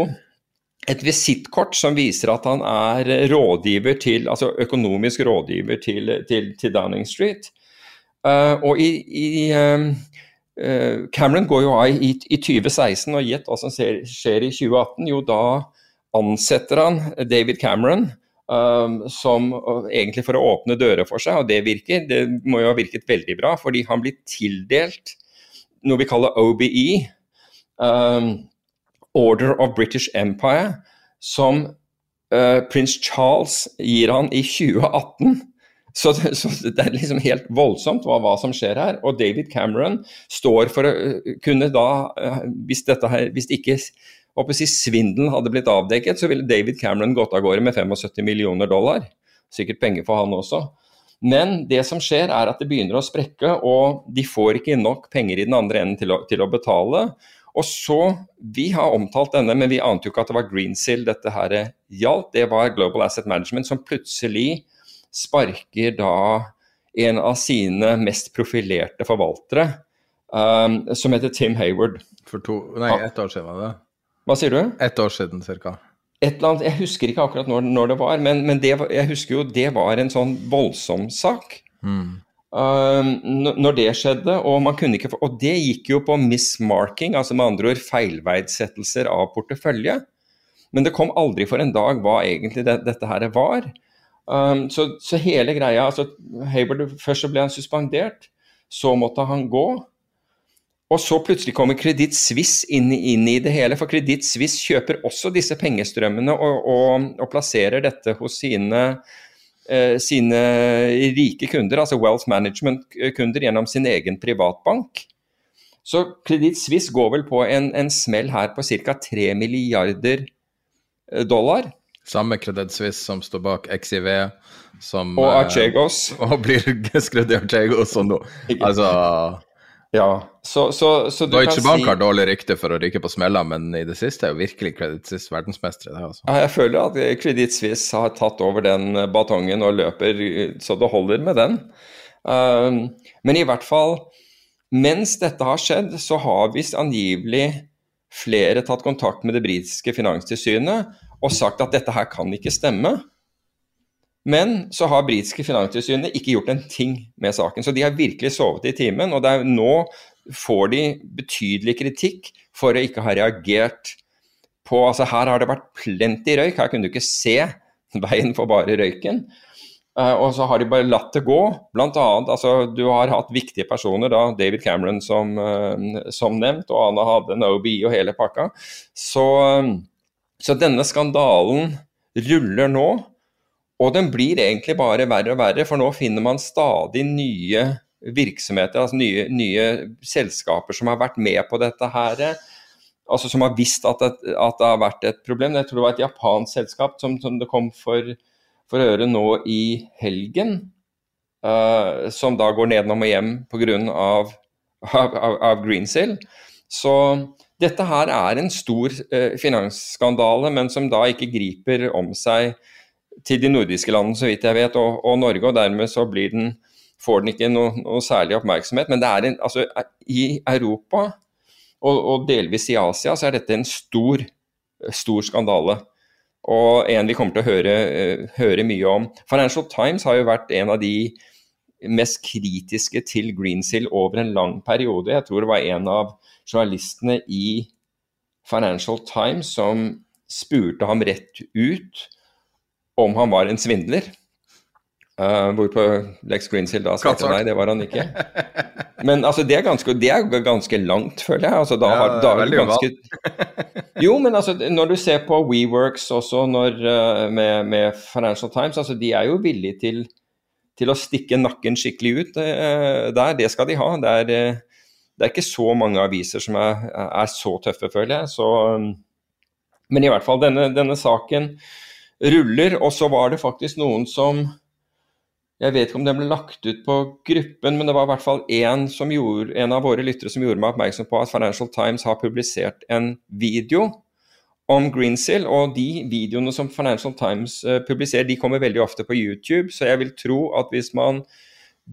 et visittkort som viser at han er rådgiver til, altså økonomisk rådgiver til, til, til Downing Street. Uh, og i, i uh, Cameron går jo av i, i 2016, og gjett hva som skjer, i 2018? Jo, da ansetter han David Cameron um, som uh, egentlig for å åpne dører for seg, og det virker. Det må jo ha virket veldig bra, fordi han blir tildelt noe vi kaller OBE, um, Order of British Empire, som prins Charles gir han i 2018. Så, så, det er liksom helt voldsomt hva, hva, som skjer her. Og David Cameron står for å uh, kunne da, uh, hvis, dette her, hvis ikke si, svindelen hadde blitt avdekket, så ville David Cameron gått av gårde med 75 millioner dollar. Sikkert penger for han også. Men det som skjer er at det begynner å sprekke, og de får ikke nok penger i den andre enden til å, til å betale. Og så, Vi har omtalt denne, men vi ante jo ikke at det var Greensill dette her gjaldt. Det var Global Asset Management som plutselig sparker da en av sine mest profilerte forvaltere, um, som heter Tim Hayward. For to, nei, ett år siden var det. Hva sier du? Ett år siden ca. Et eller annet, Jeg husker ikke akkurat når, når det var, men, men det, jeg husker jo det var en sånn voldsom sak. Mm. Um, når det skjedde, og man kunne ikke Og det gikk jo på mismarking, altså med andre ord feilverdsettelser av portefølje. Men det kom aldri for en dag hva egentlig det, dette her var. Um, så, så, hele greia altså Hayward, Først så ble han suspendert, så måtte han gå. Og så plutselig kommer Kreditt Suisse inn, inn, i det hele, for Kreditt Suisse kjøper også disse pengestrømmene og, og, og plasserer dette hos sine, eh, sine rike kunder, altså Wealth Management-kunder, gjennom sin egen privatbank. Så Kreditt Suisse går vel på en, en smell her på ca. 3 milliarder eh, dollar. Samme Credit Suisse som står bak XIV, som Og eh, *laughs* Og blir skrudd i Archegos og nå. Altså Ja, så, så, så du Deutsche kan Bank si har dårlig rykte for å ryke på smeller, men i det siste er jo virkelig Credit Suisse verdensmestere. Altså. Ja, jeg føler at Credit Suisse har tatt over den batongen og løper så det holder med den. Um, men i hvert fall, mens dette har skjedd, så har visst angivelig flere tatt kontakt med det britiske finanstilsynet og sagt at dette her kan ikke stemme. Men så har britiske finanstilsynet ikke gjort en ting med saken. Så de har virkelig sovet i timen. Og er, nå får de betydelig kritikk for å ikke ha reagert på altså Her har det vært plenty røyk, her kunne du ikke se veien for bare røyken. Uh, og så har de bare latt det gå. Blant annet, altså, du har hatt viktige personer, da, David Cameron som, uh, som nevnt, og Anna hadde en OB og hele pakka. Så, um, så denne skandalen ruller nå. Og den blir egentlig bare verre og verre, for nå finner man stadig nye virksomheter, altså nye, nye selskaper som har vært med på dette her. Altså som har visst at det, at det har vært et problem. Jeg tror det var et japansk selskap som, som det kom for, for øre nå i helgen. Uh, som da går nedenom og hjem pga. Av, av, av Greensill. Så dette her er en stor uh, finansskandale, men som da ikke griper om seg til de nordiske landene, så vidt jeg vet, og, og Norge. og Dermed så den, får den ikke noe, noe, særlig oppmerksomhet. Men det er en, altså, i Europa og, og, delvis i Asia så er dette en stor, stor skandale. Og en vi kommer til å høre, høre, mye om. Financial Times har jo vært en av de mest kritiske til Greensill over en lang periode. Jeg tror det var en av journalistene i Financial Times som spurte ham rett ut om han var en svindler. Uh, hvorpå Lex Greensill da svarte nei, det var han ikke. Men altså, det er ganske, det er ganske langt, føler jeg. Altså, da har, da er ganske... *laughs* Jo, men altså, når du ser på WeWorks også når, uh, med, med, Financial Times, altså, de er jo villige til, til å stikke nakken skikkelig ut uh, der. Det skal de ha. Det er, det er, ikke så mange aviser som er, er så tøffe, føler jeg. Så, um, men i hvert fall, denne, denne saken ruller. Og så var det faktisk noen som Jeg vet ikke om den ble lagt ut på gruppen, men det var i hvert fall en, gjorde, en av våre lyttere som gjorde meg oppmerksom på at Financial Times har publisert en video om Greensill, og de videoene som Financial Times uh, publiserer, de kommer veldig ofte på YouTube, så jeg vil tro at hvis man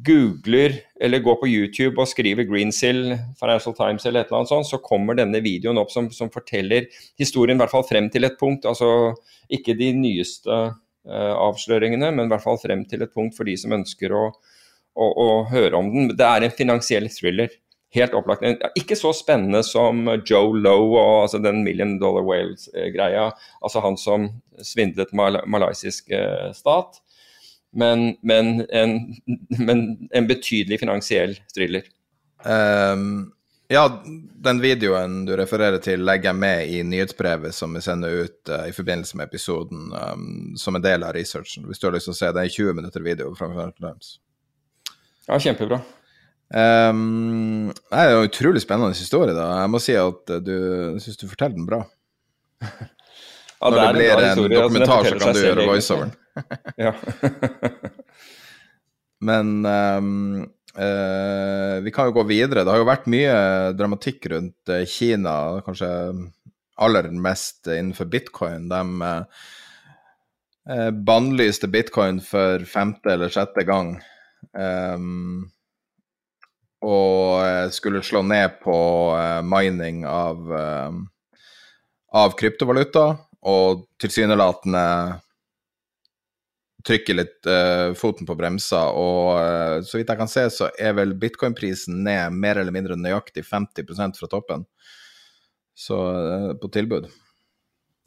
googler eller går på YouTube og skriver Greensill, Financial Times eller et eller annet sånt, så kommer denne videoen opp som, som forteller historien i hvert fall frem til et punkt. altså ikke de nyeste uh, avsløringene, men i hvert fall frem til et punkt for de som ønsker å, å, å høre om den. Det er en finansiell thriller. Helt opplagt. Ikke så spennende som Joe Lowe og altså den Million Dollar Whales-greia. Altså han som svindlet mal malaysisk uh, stat. Men, men, en, men, en, betydelig finansiell thriller. Um, ja, den videoen du refererer til, legger jeg med i nyhetsbrevet som vi sender ut uh, i forbindelse med episoden, um, som en del av researchen. Hvis du har lyst til å se det, er 20 minutter video fra Financial Times. Ja, kjempebra. Um, det er en utrolig spennende historie, da. Jeg må si at uh, du syns du forteller den bra. *laughs* ja, Når det, det blir en, en dokumentar, altså, så kan du gjøre voiceoveren. Ja. *laughs* Men um, Uh, vi kan jo gå videre. Det har jo vært mye dramatikk rundt uh, Kina, kanskje aller mest innenfor bitcoin. De uh, bannlyste bitcoin for femte eller sjette gang. Um, og skulle slå ned på mining av, av kryptovaluta, og tilsynelatende trykker litt uh, foten på bremsa, og uh, så vidt jeg kan se, så er vel bitcoin-prisen ned mer eller mindre nøyaktig 50% fra toppen. Så uh, på tilbud.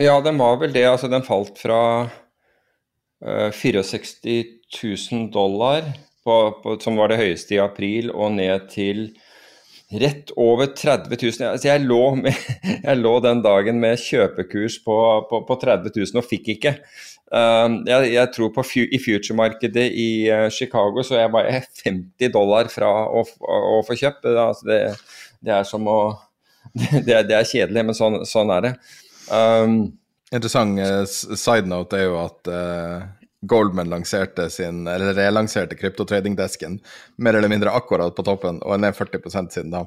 Ja, den var vel det. Altså, den falt fra 64 000 dollar, på, på, som var det høyeste i april, og ned til rett over 30 000. Altså, jeg, lå med, *laughs* jeg lå den dagen med kjøpekurs på, på, på 30 000 og fikk ikke. Uh, jeg, jeg, tror på i future-markedet i uh, Chicago så er jeg bare 50 dollar fra å, å, å få kjøpt. Altså det, det er som å *laughs* det er, det er kjedelig, men sånn, sånn er det. Um, Interessant uh, side note er jo at uh, Goldman lanserte sin, eller relanserte kryptotradingdesken mer eller mindre akkurat på toppen, og er ned 40 siden da.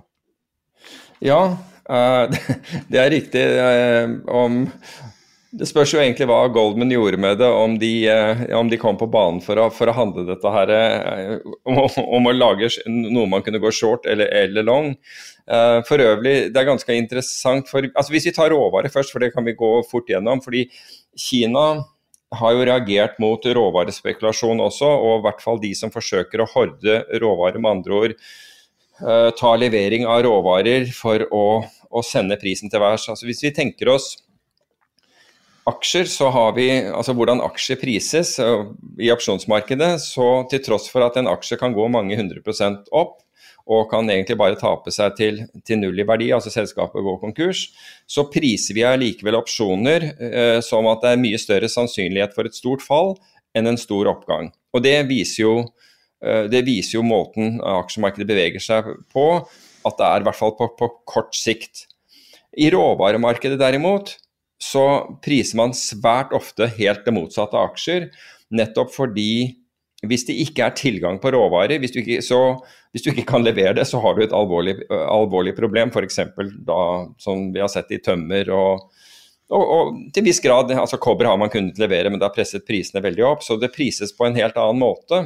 Ja, uh, *laughs* det er riktig. om det spørs jo egentlig hva Goldman gjorde med det, om de, om de kom på banen for å, for å handle dette her om, om, å lage noe man kunne gå short eller, eller long. Uh, for øvrig, det er ganske interessant for altså Hvis vi tar råvarer først, for det kan vi gå fort gjennom. fordi Kina har jo reagert mot råvarespekulasjon også, og i hvert fall de som forsøker å horde råvarer, med andre ord ta levering av råvarer for å, å sende prisen til værs. Altså hvis vi tenker oss aksjer, så har vi altså hvordan aksjer prises i opsjonsmarkedet, så til tross for at en aksje kan gå mange hundre prosent opp, og kan egentlig bare tape seg til, til null i verdi, altså selskapet går konkurs, så priser vi allikevel opsjoner eh, som at det er mye større sannsynlighet for et stort fall enn en stor oppgang. Og Det viser jo, eh, det viser jo måten aksjemarkedet beveger seg på, at det er i hvert fall på, på kort sikt. I råvaremarkedet derimot så priser man svært ofte helt det motsatte av aksjer, nettopp fordi hvis det ikke er tilgang på råvarer, hvis du ikke, så, hvis du ikke kan levere det, så har du et alvorlig, alvorlig problem. F.eks. da som vi har sett i tømmer og, og, og til viss grad altså Kobber har man kunnet levere, men det har presset prisene veldig opp. Så det prises på en helt annen måte.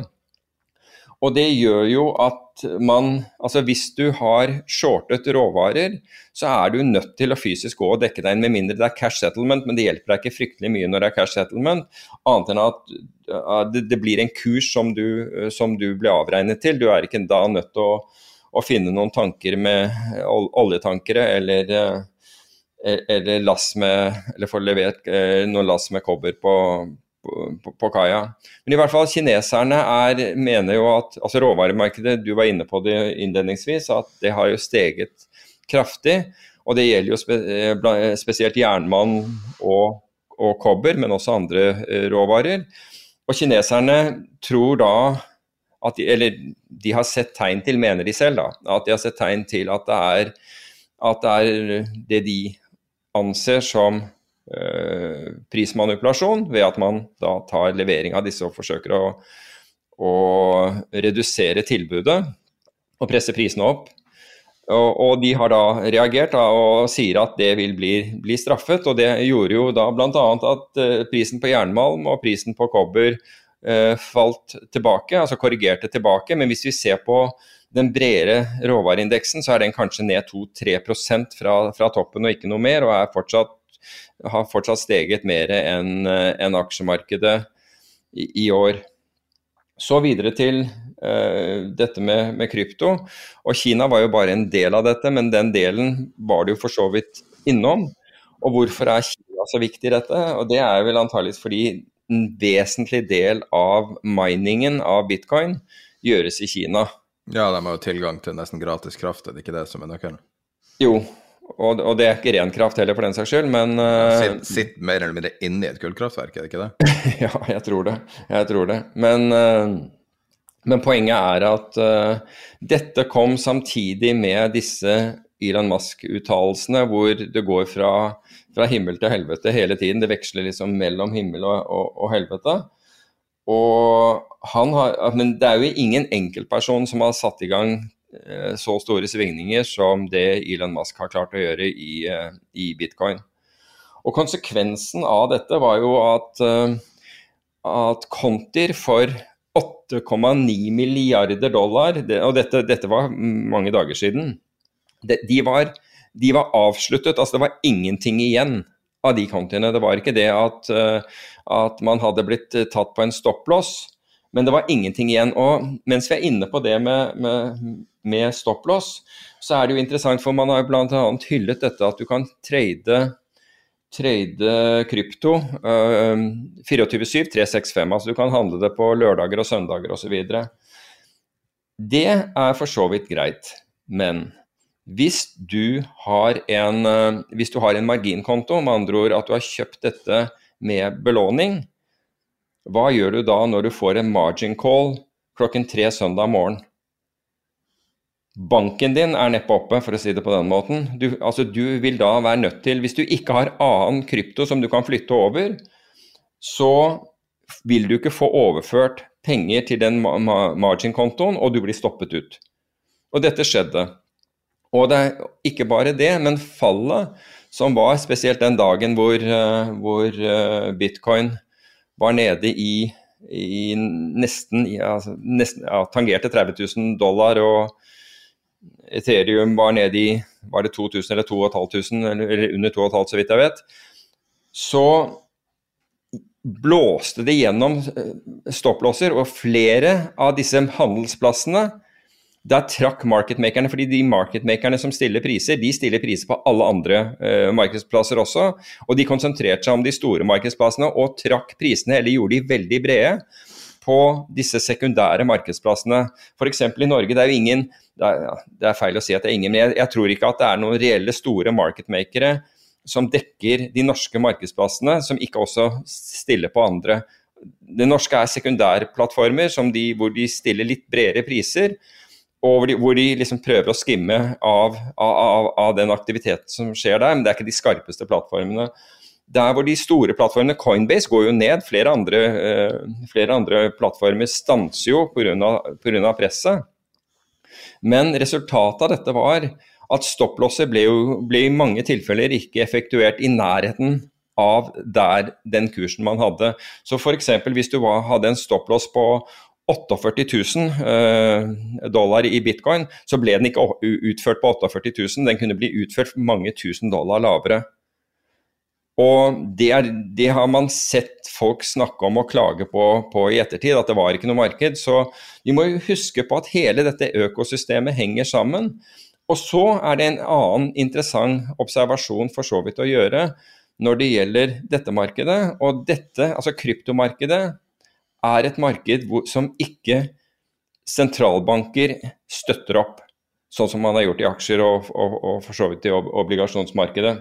Og det gjør jo at man Altså hvis du har shortet råvarer, så er du nødt til å fysisk gå og dekke deg inn, med mindre det er cash settlement, men det hjelper deg ikke fryktelig mye når det er cash settlement, annet enn at det, blir en kurs som du, som du, blir avregnet til. Du er ikke da nødt til å, å finne noen tanker med oljetankere eller, eh, eller, lass med, eller få levert eh, noen lass med kobber på, på, på, kaia. Men i hvert fall kineserne er, mener jo at altså råvaremarkedet, du var inne på det innledningsvis, at det har jo steget kraftig. Og det gjelder jo spe, eh, spesielt jernmann og, og kobber, men også andre råvarer. Og kineserne tror da at de, Eller de har sett tegn til, mener de selv, da, at de har sett tegn til at det er, at det, er det de anser som prismanipulasjon, ved at man da tar levering av disse og forsøker å, å redusere tilbudet og presse prisene opp. Og, de har da reagert da, og sier at det vil bli, bli, straffet. og Det gjorde jo da bl.a. at uh, prisen på jernmalm og prisen på kobber eh, falt tilbake, altså korrigerte tilbake. Men hvis vi ser på den bredere råvareindeksen, så er den kanskje ned 2-3 fra, fra toppen og ikke noe mer, og er fortsatt, har fortsatt steget mer enn uh, en aksjemarkedet i, i år. Så videre til uh, dette med, med, krypto. Og Kina var jo bare en del av dette, men den delen var det jo for så vidt innom. Og hvorfor er Kina så viktig i dette? Og det er vel antageligvis fordi en vesentlig del av miningen av bitcoin gjøres i Kina. Ja, de har jo tilgang til nesten gratis kraft, er det ikke det som er nøkkelen? Jo, og, og, det er ikke ren kraft heller, for den saks skyld, men uh, sitt, sitt mer eller mindre inni et kullkraftverk, er det ikke det? *laughs* ja, jeg tror det. Jeg tror det. Men, uh, men poenget er at uh, dette kom samtidig med disse Elon Musk-uttalelsene, hvor det går fra, fra, himmel til helvete hele tiden. Det veksler liksom mellom himmel og, og, og helvete. Og han har, men det er jo ingen enkeltperson som har satt i gang så store svingninger som det Elon Musk har klart å gjøre i, eh, i bitcoin. Og Konsekvensen av dette var jo at, eh, at Contir for 8,9 milliarder dollar, og dette, dette, var mange dager siden, de var, de var, avsluttet. altså Det var ingenting igjen av de kontiene. Det var ikke det at, at man hadde blitt tatt på en stopplås, men det var ingenting igjen. Og mens vi er inne på det med, med, med stopplås, så er det jo interessant, for man har bl.a. hyllet dette at du kan trade, trade krypto uh, 24-7, 365. Altså du kan handle det på lørdager og søndager osv. Det er for så vidt greit, men hvis du har en, uh, hvis du har en marginkonto, med andre ord at du har kjøpt dette med belåning, hva gjør du da når du får en margin call klokken tre søndag morgen? Banken din er neppe oppe, for å si det på den måten. Du, altså, du vil da være nødt til, hvis du ikke har annen krypto som du kan flytte over, så vil du ikke få overført penger til den margin-kontoen, og du blir stoppet ut. Og dette skjedde. Og det er ikke bare det, men fallet som var spesielt den dagen hvor, eh, hvor eh, bitcoin var nede i, i nesten, ja, nesten ja, tangerte 30 000 dollar, og Ethereum var nede i var det 2000 eller 2500, eller, under 2500 så vidt jeg vet. Så blåste det gjennom eh, stopplåser, og flere av disse handelsplassene der trakk marketmakerne, fordi de marketmakerne som stiller priser, de stiller priser på alle andre uh, markedsplasser også. Og de konsentrerte seg om de store markedsplassene og trakk prisene, eller gjorde de veldig brede, på disse sekundære markedsplassene. F.eks. i Norge, det er jo ingen det er, feil å si at det er ingen, men jeg, jeg tror ikke at det er noen reelle store marketmakere som dekker de norske markedsplassene, som ikke også stiller på andre. Det norske er sekundærplattformer de, hvor de stiller litt bredere priser, og hvor de, hvor de liksom prøver å skimme av, av, av, den aktiviteten som skjer der, men det er ikke de skarpeste plattformene. Der hvor de store plattformene, Coinbase går jo ned, flere andre, uh, flere andre plattformer stanser jo pga. presset. Men resultatet av dette var at stopplosset ble, jo, ble i mange tilfeller ikke effektuert i nærheten av der den kursen man hadde. Så f.eks. hvis du var, hadde en stopplås på 48 000 uh, dollar i bitcoin, så ble den ikke utført på 48 000, den kunne bli utført mange tusen dollar lavere. Og det, er, det, har man sett folk snakke om og klage på, på, i ettertid, at det var ikke noe marked. Så vi må jo huske på at hele dette økosystemet henger sammen. Og så er det en annen interessant observasjon for så vidt å gjøre når det gjelder dette markedet. Og dette, altså kryptomarkedet, er et marked hvor, som ikke sentralbanker støtter opp, sånn som man har gjort i aksjer og, og, og for så vidt i obligasjonsmarkedet.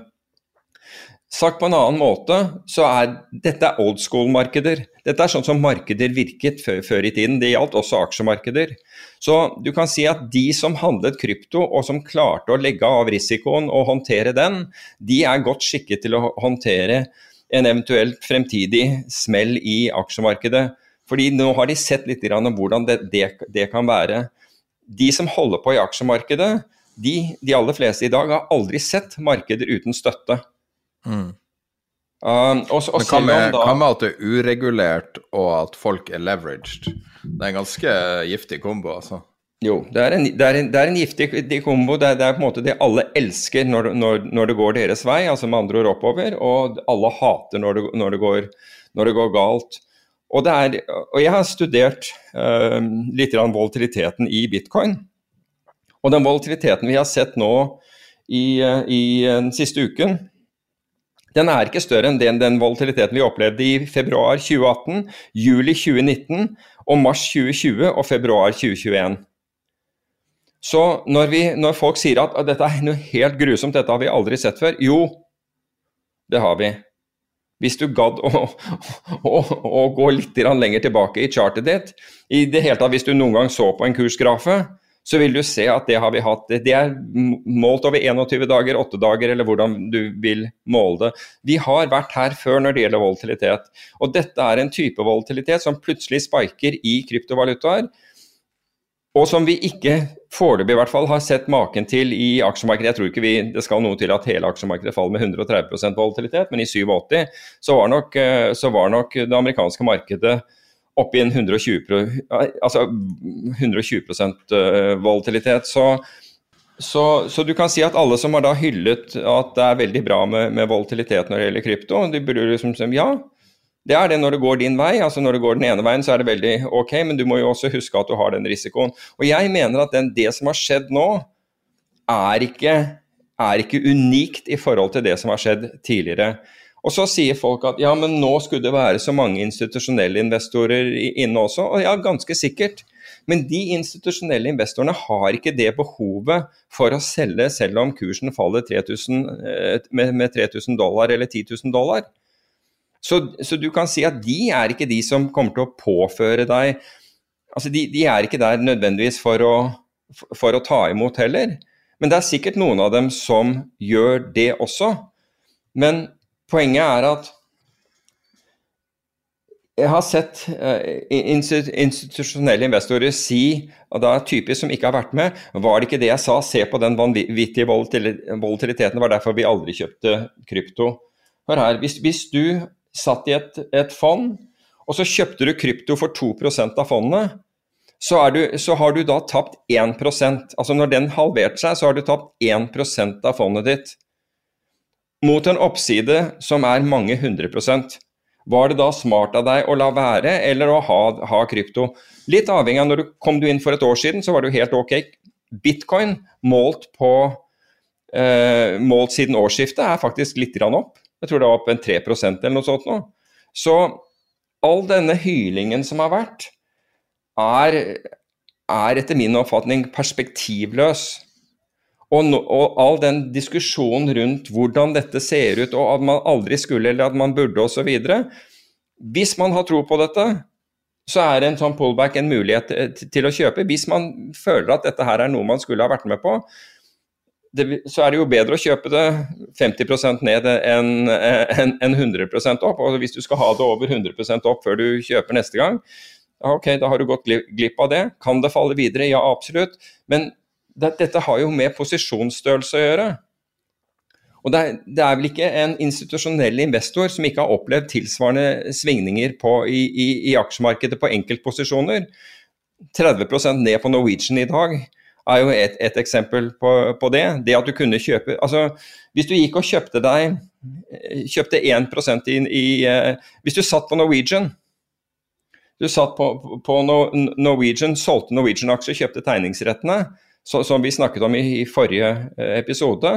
Sagt på en annen måte, så er dette old school-markeder. Dette er sånn som markeder virket før, før, i tiden. Det gjaldt også aksjemarkeder. Så du kan si at de som handlet krypto, og som klarte å legge av risikoen og håndtere den, de er godt skikket til å håndtere en eventuelt fremtidig smell i aksjemarkedet. Fordi nå har de sett litt hvordan det, det, det kan være. De som holder på i aksjemarkedet, de, de aller fleste i dag har aldri sett markeder uten støtte. Mm. Um, og, Men hva med, da, hva med, at det er uregulert og at folk er leveraged? Det er en ganske giftig kombo, altså. Jo, det er en, det er en, det er en giftig kombo. Det er, det er, på en måte det alle elsker når, når, når, det går deres vei, altså med andre ord oppover, og alle hater når det, når det, går, når går, galt. Og, og, jeg har studert uh, litt volatiliteten i bitcoin. Og den volatiliteten vi har sett nå i, uh, i den siste uken, den er ikke større enn den, den volatiliteten vi opplevde i februar 2018, juli 2019 og mars 2020 og februar 2021. Så når, vi, når folk sier at, at dette er noe helt grusomt, dette har vi aldri sett før, jo, det har vi. Hvis du gadd å, å, å, gå litt lenger tilbake i chartet ditt, i det hele tatt hvis du noen gang så på en kursgrafe, så vil du se at det har vi hatt. Det er målt over 21 dager, 8 dager, eller hvordan du vil måle det. Vi har vært her før når det gjelder volatilitet. Og dette er en type volatilitet som plutselig spiker i kryptovalutaer. Og som vi ikke foreløpig i hvert fall har sett maken til i aksjemarkedet. Jeg tror ikke vi, det skal noe til at hele aksjemarkedet faller med 130% volatilitet, men i 87 så var nok, eh, så var nok det amerikanske markedet opp i en 120, altså 120 eh, volatilitet. Så, så, så, du kan si at alle som har da hyllet at det er veldig bra med, med volatilitet når det gjelder krypto, de burde liksom si ja, det er det når det går din vei. altså Når det går den ene veien, så er det veldig ok, men du må jo også huske at du har den risikoen. Og jeg mener at den, det som har skjedd nå, er ikke, er ikke unikt i forhold til det som har skjedd tidligere. Og så sier folk at ja, men nå skulle det være så mange institusjonelle investorer inne også. Og ja, ganske sikkert. Men de institusjonelle investorene har ikke det behovet for å selge selv om kursen faller 3000, eh, med, med 3000 dollar eller 10 000 dollar. Så, så, du kan si at de er ikke de som kommer til å påføre deg Altså de, de er ikke der nødvendigvis for å for å ta imot heller. Men det er sikkert noen av dem som gjør det også. Men poenget er at jeg har sett uh, institusjonelle investorer si, og det er typisk som ikke har vært med, var det ikke det jeg sa, se på den vanvittige volatiliteten, det var derfor vi aldri kjøpte krypto. Hør her, hvis, hvis du satt i et, et, fond, og så kjøpte du krypto for 2% av fondet, så, du, så, har du da tapt 1% Altså når den halverte seg, så har du tapt 1% av fondet ditt. Mot en oppside som er mange hundre prosent. Var det da smart av deg å la være, eller å ha, ha krypto? Litt avhengig av når du kom du inn for et år siden, så var det jo helt ok. Bitcoin målt på eh, målt siden årsskiftet er faktisk litt opp. Jeg tror det var opp en 3% eller noe sånt nå. Så all denne hylingen som har vært, er, er etter min oppfatning perspektivløs. Og, no, og, all den diskusjonen rundt hvordan dette ser ut, og at man aldri skulle eller at man burde osv. Hvis man har tro på dette, så er en sånn pullback en mulighet til, å kjøpe. Hvis man føler at dette her er noe man skulle ha vært med på, det, så er det jo bedre å kjøpe det 50% ned enn en, en 100% opp. Og hvis du skal ha det over 100% opp før du kjøper neste gang, ok, da har du gått glipp av det. Kan det falle videre? Ja, absolutt. Men dette har jo med posisjonsstørrelse å gjøre. Og det er, det er, vel ikke en institusjonell investor som ikke har opplevd tilsvarende svingninger på, i, i, i, aksjemarkedet på enkeltposisjoner. 30% ned på Norwegian i dag er jo et, et eksempel på, på, det. Det at du kunne kjøpe altså Hvis du gikk og kjøpte deg kjøpte 1 i, i uh, Hvis du satt på Norwegian du satt på, på Norwegian, solgte Norwegian-aksjer, kjøpte tegningsrettene så, som vi snakket om i, i forrige eh, episode.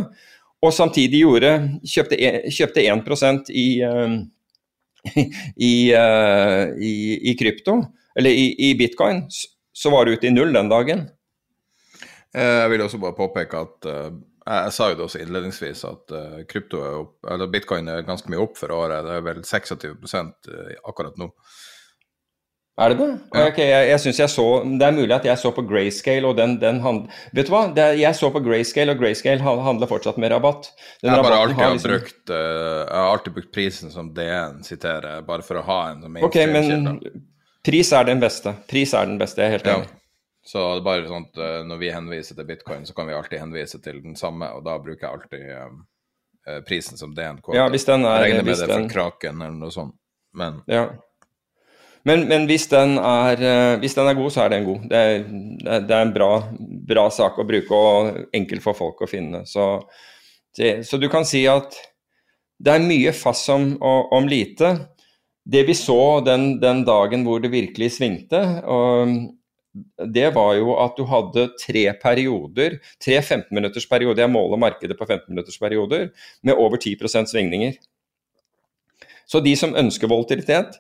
Og samtidig gjorde, kjøpte, kjøpte 1 i, *laughs* i, uh, i, i, krypto, eller i, bitcoin, så var det ute i null den dagen. Jeg vil også bare påpeke at jeg sa jo det også innledningsvis at krypto er opp, eller bitcoin er ganske mye opp for året. Det er vel 26% akkurat nå. Er det det? Ja. Okay, jeg, jeg synes jeg så, Det er mulig at jeg så på grayscale, og den, den hand, Vet du hva? Er, jeg så på grayscale, og grayscale handler fortsatt med rabatt. Den jeg, har alltid har liksom... brukt, uh, jeg har alltid brukt prisen som DN siterer, bare for å ha en som Ok, men pris er den beste. Pris er den beste, jeg er helt enig. Ja. Så det er bare sånn at uh, når vi henviser til bitcoin, så kan vi alltid henvise til den samme, og da bruker jeg alltid uh, prisen som DN. Ja, hvis den er, jeg regner med det for kraken eller noe sånt, men ja. Men, men hvis, den er, eh, hvis, den er, god, så er den god. Det er, det er en bra, bra, sak å bruke og enkel for folk å finne. Så, så du kan si at det er mye fast om, om lite. Det vi så den, den, dagen hvor det virkelig svingte, det var jo at du hadde tre perioder, tre 15-minutters perioder, jeg måler markedet på 15-minutters perioder, med over 10% svingninger. Så de som ønsker volatilitet,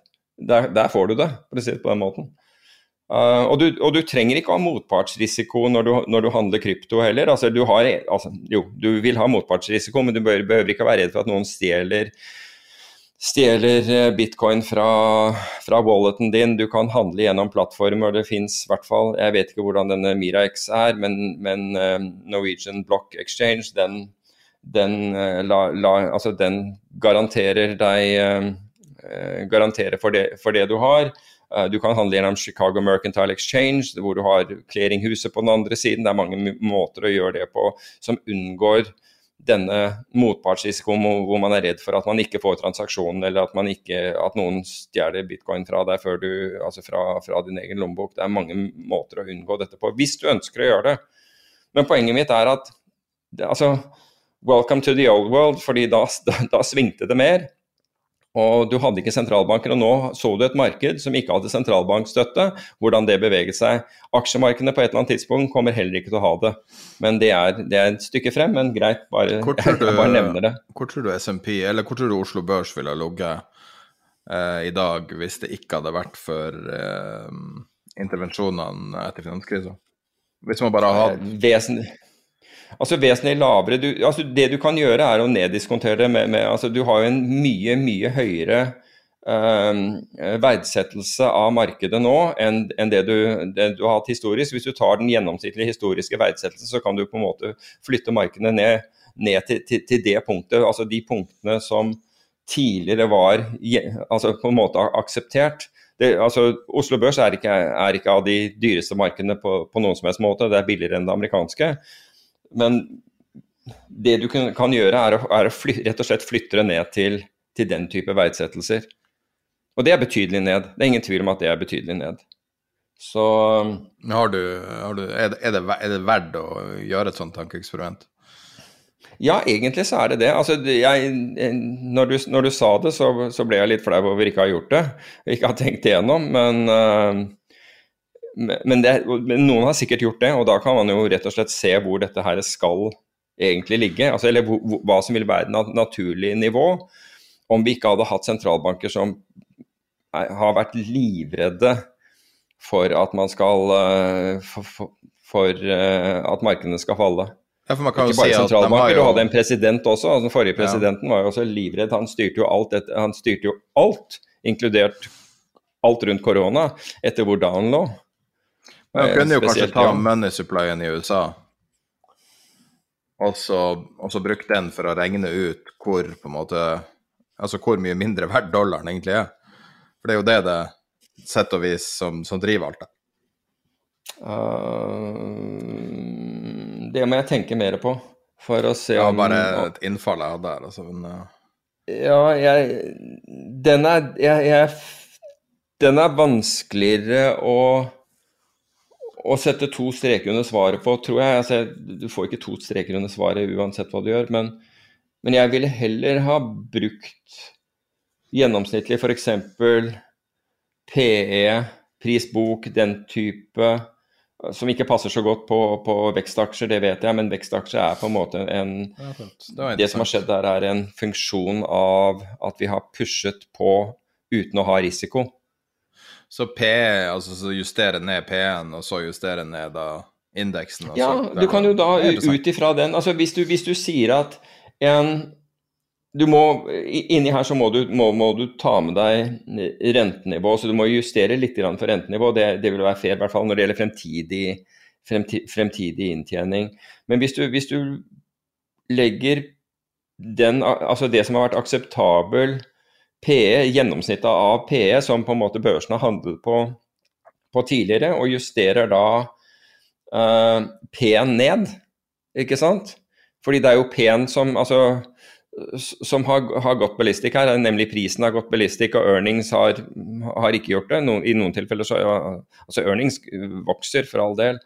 der, der, får du det, for å si det på den måten. Uh, og, du, og, du, trenger ikke ha motpartsrisiko når du, når du handler krypto heller. Altså, du har, altså, jo, du vil ha motpartsrisiko, men du bør, behøver ikke være redd for at noen stjeler, stjeler eh, bitcoin fra, fra, walleten din. Du kan handle gjennom plattformer. Det fins i hvert fall Jeg vet ikke hvordan denne MiraX er, men, men uh, Norwegian Block Exchange, den, den, uh, la, la, altså, den garanterer deg garantere for det, for det, du har. Eh, du kan handle gjennom Chicago Mercantile Exchange, hvor du har clearinghuset på den andre siden. Det er mange måter å gjøre det på som unngår denne motpartsrisikoen hvor man er redd for at man ikke får transaksjonen, eller at, ikke, at noen stjeler bitcoin fra deg før du, altså fra, fra, din egen lommebok. Det er mange måter å unngå dette på, hvis du ønsker å gjøre det. Men poenget mitt er at altså, welcome to the old world, fordi da, da, da svingte det mer. Og du hadde ikke sentralbanker, og nå så du et marked som ikke hadde sentralbankstøtte, hvordan det beveget seg. Aksjemarkedene på et eller annet tidspunkt kommer heller ikke til å ha det. Men det er, det er et stykke frem, men greit, bare, hvor tror du, *laughs* jeg bare nevner det. Hvor tror du SMP, eller hvor tror du Oslo Børs ville ligget eh, i dag hvis det ikke hadde vært for eh, intervensjonene etter finanskrisa? Hvis man bare har hatt eh, Altså vesentlig lavere du, altså Det du kan gjøre, er å neddiskontere med, med altså Du har jo en mye, mye høyere uh, verdsettelse av markedet nå enn, enn det, du, det, du, har hatt historisk. Hvis du tar den gjennomsnittlige historiske verdsettelsen, så kan du på en måte flytte markedet ned, ned til, til, til, det punktet, altså de punktene som tidligere var altså på en måte akseptert. Det, altså, Oslo Børs er ikke, er ikke, av de dyreste markedene på, på, noen som helst måte, det er billigere enn det amerikanske. Men det du kan, kan gjøre, er å, er å fly, rett og slett flytte det ned til, til den type verdsettelser. Og det er betydelig ned. Det er ingen tvil om at det er betydelig ned. Så har du, har du, er, det, er, det, er, det, verdt å gjøre et sånt tankeeksperiment? Ja, egentlig så er det det. Altså, jeg, når, du, når, du, sa det, så, så, ble jeg litt flau over ikke å ha gjort det. Ikke ha tenkt det igjennom. Men, uh, men, det, men, noen har sikkert gjort det, og da kan man jo rett og slett se hvor dette her skal egentlig ligge. Altså, eller hva som vil være et naturlig nivå om vi ikke hadde hatt sentralbanker som har vært livredde for at man skal eh, for, for, for eh, at markedene skal falle. Ja, for man kan ikke bare si sentralbanker, jo... du hadde en president også. Den forrige presidenten ja. var jo også livredd. Han styrte jo alt, han styrte jo alt inkludert alt rundt korona, etter hvor dagen lå. Man eh, kunne jo kanskje ta money supplyen i USA, og så, og så bruke den for å regne ut hvor på en måte Altså hvor mye mindre verdt dollaren egentlig er. For det er jo det det sett og vis som, som driver alt det. Uh, det må jeg tenke mer på for å se om Ja, bare et innfall jeg hadde der, altså. Men, uh... Ja, jeg Den er jeg, jeg, Den er vanskeligere å å sette to streker under svaret på, tror jeg. Altså, du får ikke to streker under svaret uansett hva du gjør, men, men jeg ville heller ha brukt gjennomsnittlig f.eks. PE, prisbok, den type som ikke passer så godt på, på, vekstaksjer, det vet jeg, men vekstaksjer er på en måte en Det, det som har skjedd der, er en funksjon av at vi har pushet på uten å ha risiko. Så P, altså så justere ned P-en, og så justere ned da indeksen? Ja, du kan jo da ut ifra den altså hvis du, hvis du sier at en du må, Inni her så må du, må, må du, ta med deg rentenivå, så du må justere litt for rentenivå. Det, det vil være fair, i hvert fall når det gjelder fremtidig, fremtidig, fremtidig inntjening. Men hvis du, hvis du, legger den, altså det som har vært akseptabel PE, gjennomsnittet av PE, som på en måte børsen har handlet på, på tidligere, og justerer da uh, P-en ned, ikke sant? Fordi det er jo P-en som altså som har, har, gått ballistikk her, nemlig prisen har gått ballistikk, og earnings har, har ikke gjort det. Noen, I noen tilfeller så altså Earnings vokser for all del,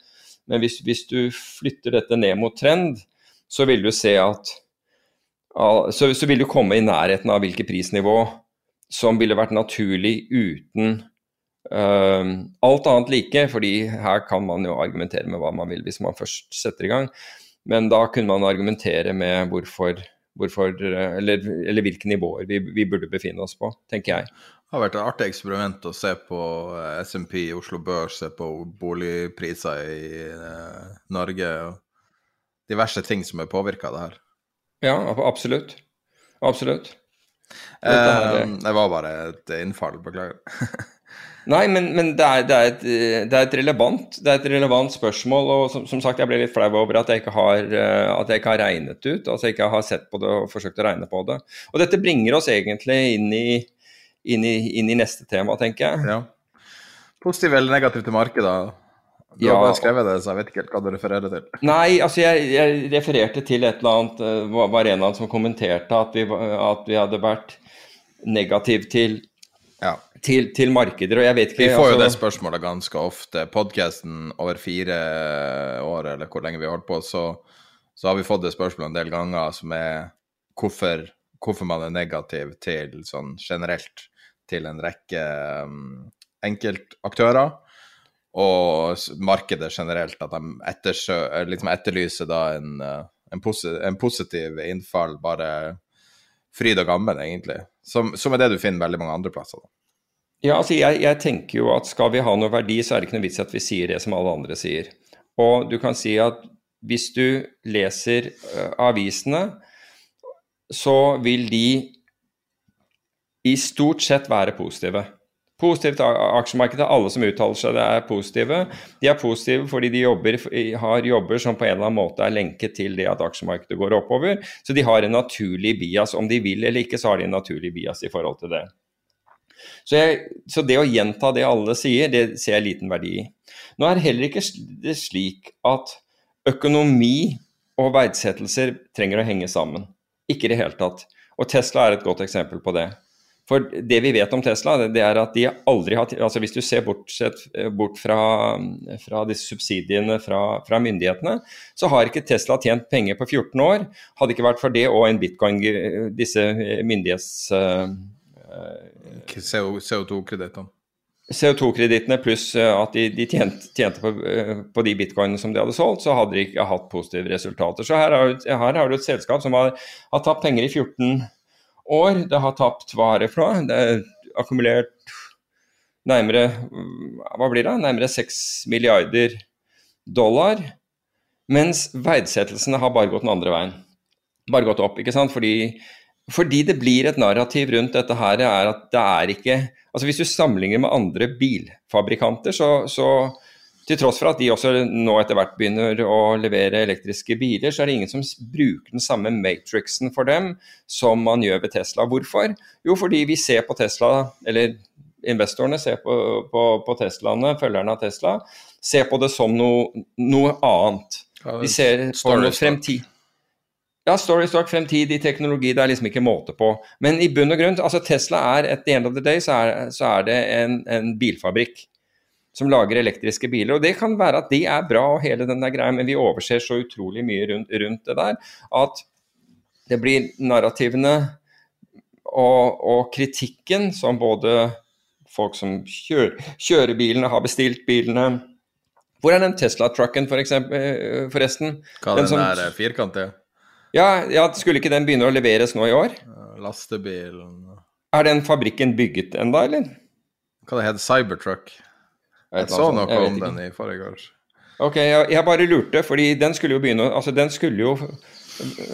men hvis, hvis, du flytter dette ned mot trend, så vil du se at så, så, vil du komme i nærheten av hvilket prisnivå som ville vært naturlig uten uh, alt annet like, fordi her kan man jo argumentere med hva man vil hvis man først setter i gang. Men da kunne man argumentere med hvorfor hvorfor, eller, eller, hvilke nivåer vi, vi, burde befinne oss på, tenker jeg. Det har vært et artig eksperiment å se på SMP i Oslo Børs, se på boligpriser i uh, Norge og diverse ting som er påvirka av det her. Ja, absolutt. Absolutt. Eh, det var bare et innfall, beklager. *laughs* Nei, men, men det, er, det, er et, det, er relevant, det, er et, relevant, spørsmål. Og som, som, sagt, jeg ble litt flau over at jeg, ikke har, eh, at jeg ikke har regnet ut. Altså ikke har sett på det og forsøkt å regne på det. Og dette bringer oss egentlig inn i, inn i, inn i neste tema, tenker jeg. Ja. Positiv eller negativ til markedet? Du har bare skrevet det, så jeg vet ikke helt hva du refererer til. Nei, altså jeg, jeg refererte til et eller annet uh, var en av dem som kommenterte at vi, at vi hadde vært negativ til ja til, til, markeder, og jeg vet ikke Vi får jo altså... det spørsmålet ganske ofte. Podkasten over fire år, eller hvor lenge vi har holdt på, så, så, har vi fått det spørsmålet en del ganger som er hvorfor, hvorfor man er negativ til sånn generelt til en rekke um, enkeltaktører. Og markedet generelt, at de ettersø, liksom etterlyser da en, uh, en, posi en positiv innfall, bare fryd og gammen, egentlig. Som, som, er det du finner veldig mange andre plasser. da. Ja, altså jeg, jeg, tenker jo at skal vi ha noe verdi, så er det ikke noe vits at vi sier det som alle andre sier. Og du kan si at hvis du leser uh, avisene, så vil de i stort sett være positive. Positivt aksjemarked alle som uttaler seg, det er positive. De er positive fordi de jobber, har jobber som på en eller annen måte er lenket til det at aksjemarkedet går oppover. Så de har en naturlig bias. Om de vil eller ikke, så har de en naturlig bias i forhold til det. Så, jeg, så det å gjenta det alle sier, det ser jeg liten verdi i. Nå er det heller ikke slik at økonomi og verdsettelser trenger å henge sammen. Ikke i det hele tatt. Og Tesla er et godt eksempel på det. For det vi vet om Tesla, det er at de aldri har altså Hvis du ser bortsett, bort fra, fra disse subsidiene fra, fra, myndighetene, så har ikke Tesla tjent penger på 14 år. Hadde ikke vært for det og en bitcoin, disse myndighets... Uh, CO2-kredittene. CO2-kredittene pluss at de, de tjente, tjente på, på, de bitcoinene som de hadde solgt, så hadde de ikke hatt positive resultater. Så her har, her har du et selskap som har, har tapt penger i 14 år år. Det har tapt varer fra. det er akkumulert nærmere hva blir det? Nærmere 6 milliarder dollar. Mens verdsettelsene har bare gått den andre veien. Bare gått opp, ikke sant. Fordi, fordi det blir et narrativ rundt dette her, er at det er ikke Altså Hvis du sammenligner med andre bilfabrikanter, så, så til tross for at de også nå etter hvert begynner å levere elektriske biler, så er det ingen som bruker den samme matrixen for dem som man gjør ved Tesla. Hvorfor? Jo, fordi vi ser på Tesla, eller investorene ser på, på, på Teslaene, følgerne av Tesla, ser på det som noe, noe annet. De ser på noe fremtid. Ja, story stock, fremtidig teknologi, det er liksom ikke måte på. Men i bunn og grunn, altså Tesla er at the end of the day, så er, så er det en, en bilfabrikk som lager elektriske biler. Og Det kan være at de er bra og hele den der greia, men vi overser så utrolig mye rundt, rundt det der at det blir narrativene og, og, kritikken som både folk som kjører, kjører bilene, har bestilt bilene Hvor er den Tesla-trucken for eksempel, eh, forresten? Hva den, den der firkantige? Ja, ja, skulle ikke den begynne å leveres nå i år? Lastebilen Er den fabrikken bygget enda, eller? Hva det heter Cybertruck? Jeg så noe om den i forrige år. Ok, jeg, jeg, bare lurte, fordi den skulle jo begynne Altså, den skulle jo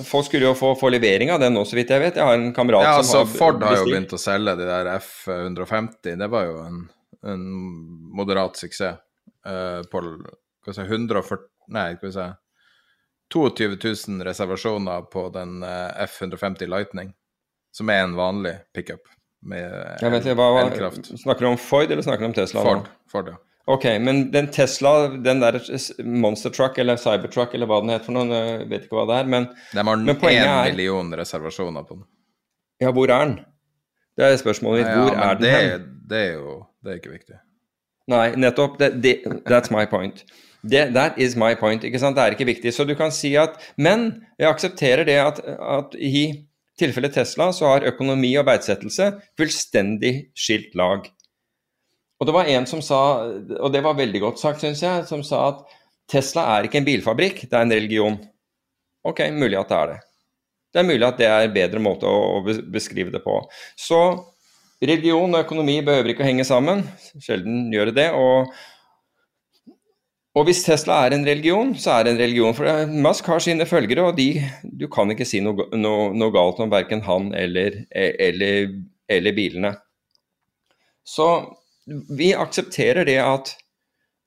Folk skulle jo få, få levering av den nå, så vidt jeg vet. Jeg har en kamerat ja, altså, som har Ford har jo begynt å selge de der F150. Det var jo en, en moderat suksess. Uh, på hva si, 140 Nei, hva si 22 000 reservasjoner på den eh, F150 Lightning, som er en vanlig pickup med elkraft. Snakker du om Ford, eller snakker du om Tesla? Ford, Ford ja. Ok, men den Tesla, den der Monster Truck eller Cybertruck eller hva den heter for noe, jeg vet ikke hva det er, men De har én million reservasjoner på den. Ja, hvor er den? Det er spørsmålet mitt. Hvor ja, er den det, hen? Det er jo det er ikke viktig. Nei, nettopp. Det, det, that's my point. Det, that is my point. ikke sant? Det er ikke viktig. Så du kan si at Men jeg aksepterer det at, at i tilfellet Tesla så har økonomi og verdsettelse fullstendig skilt lag. Og det var en som sa, og det var veldig godt sagt, syns jeg, som sa at Tesla er ikke en bilfabrikk, det er en religion. Ok, mulig at det er det. Det er mulig at det er en bedre måte å beskrive det på. Så religion og økonomi behøver ikke å henge sammen. Sjelden gjør det det. Og, og hvis Tesla er en religion, så er det en religion. For Musk har sine følgere, og de, du kan ikke si noe, noe, noe galt om verken han eller, eller, eller bilene. Så vi aksepterer det at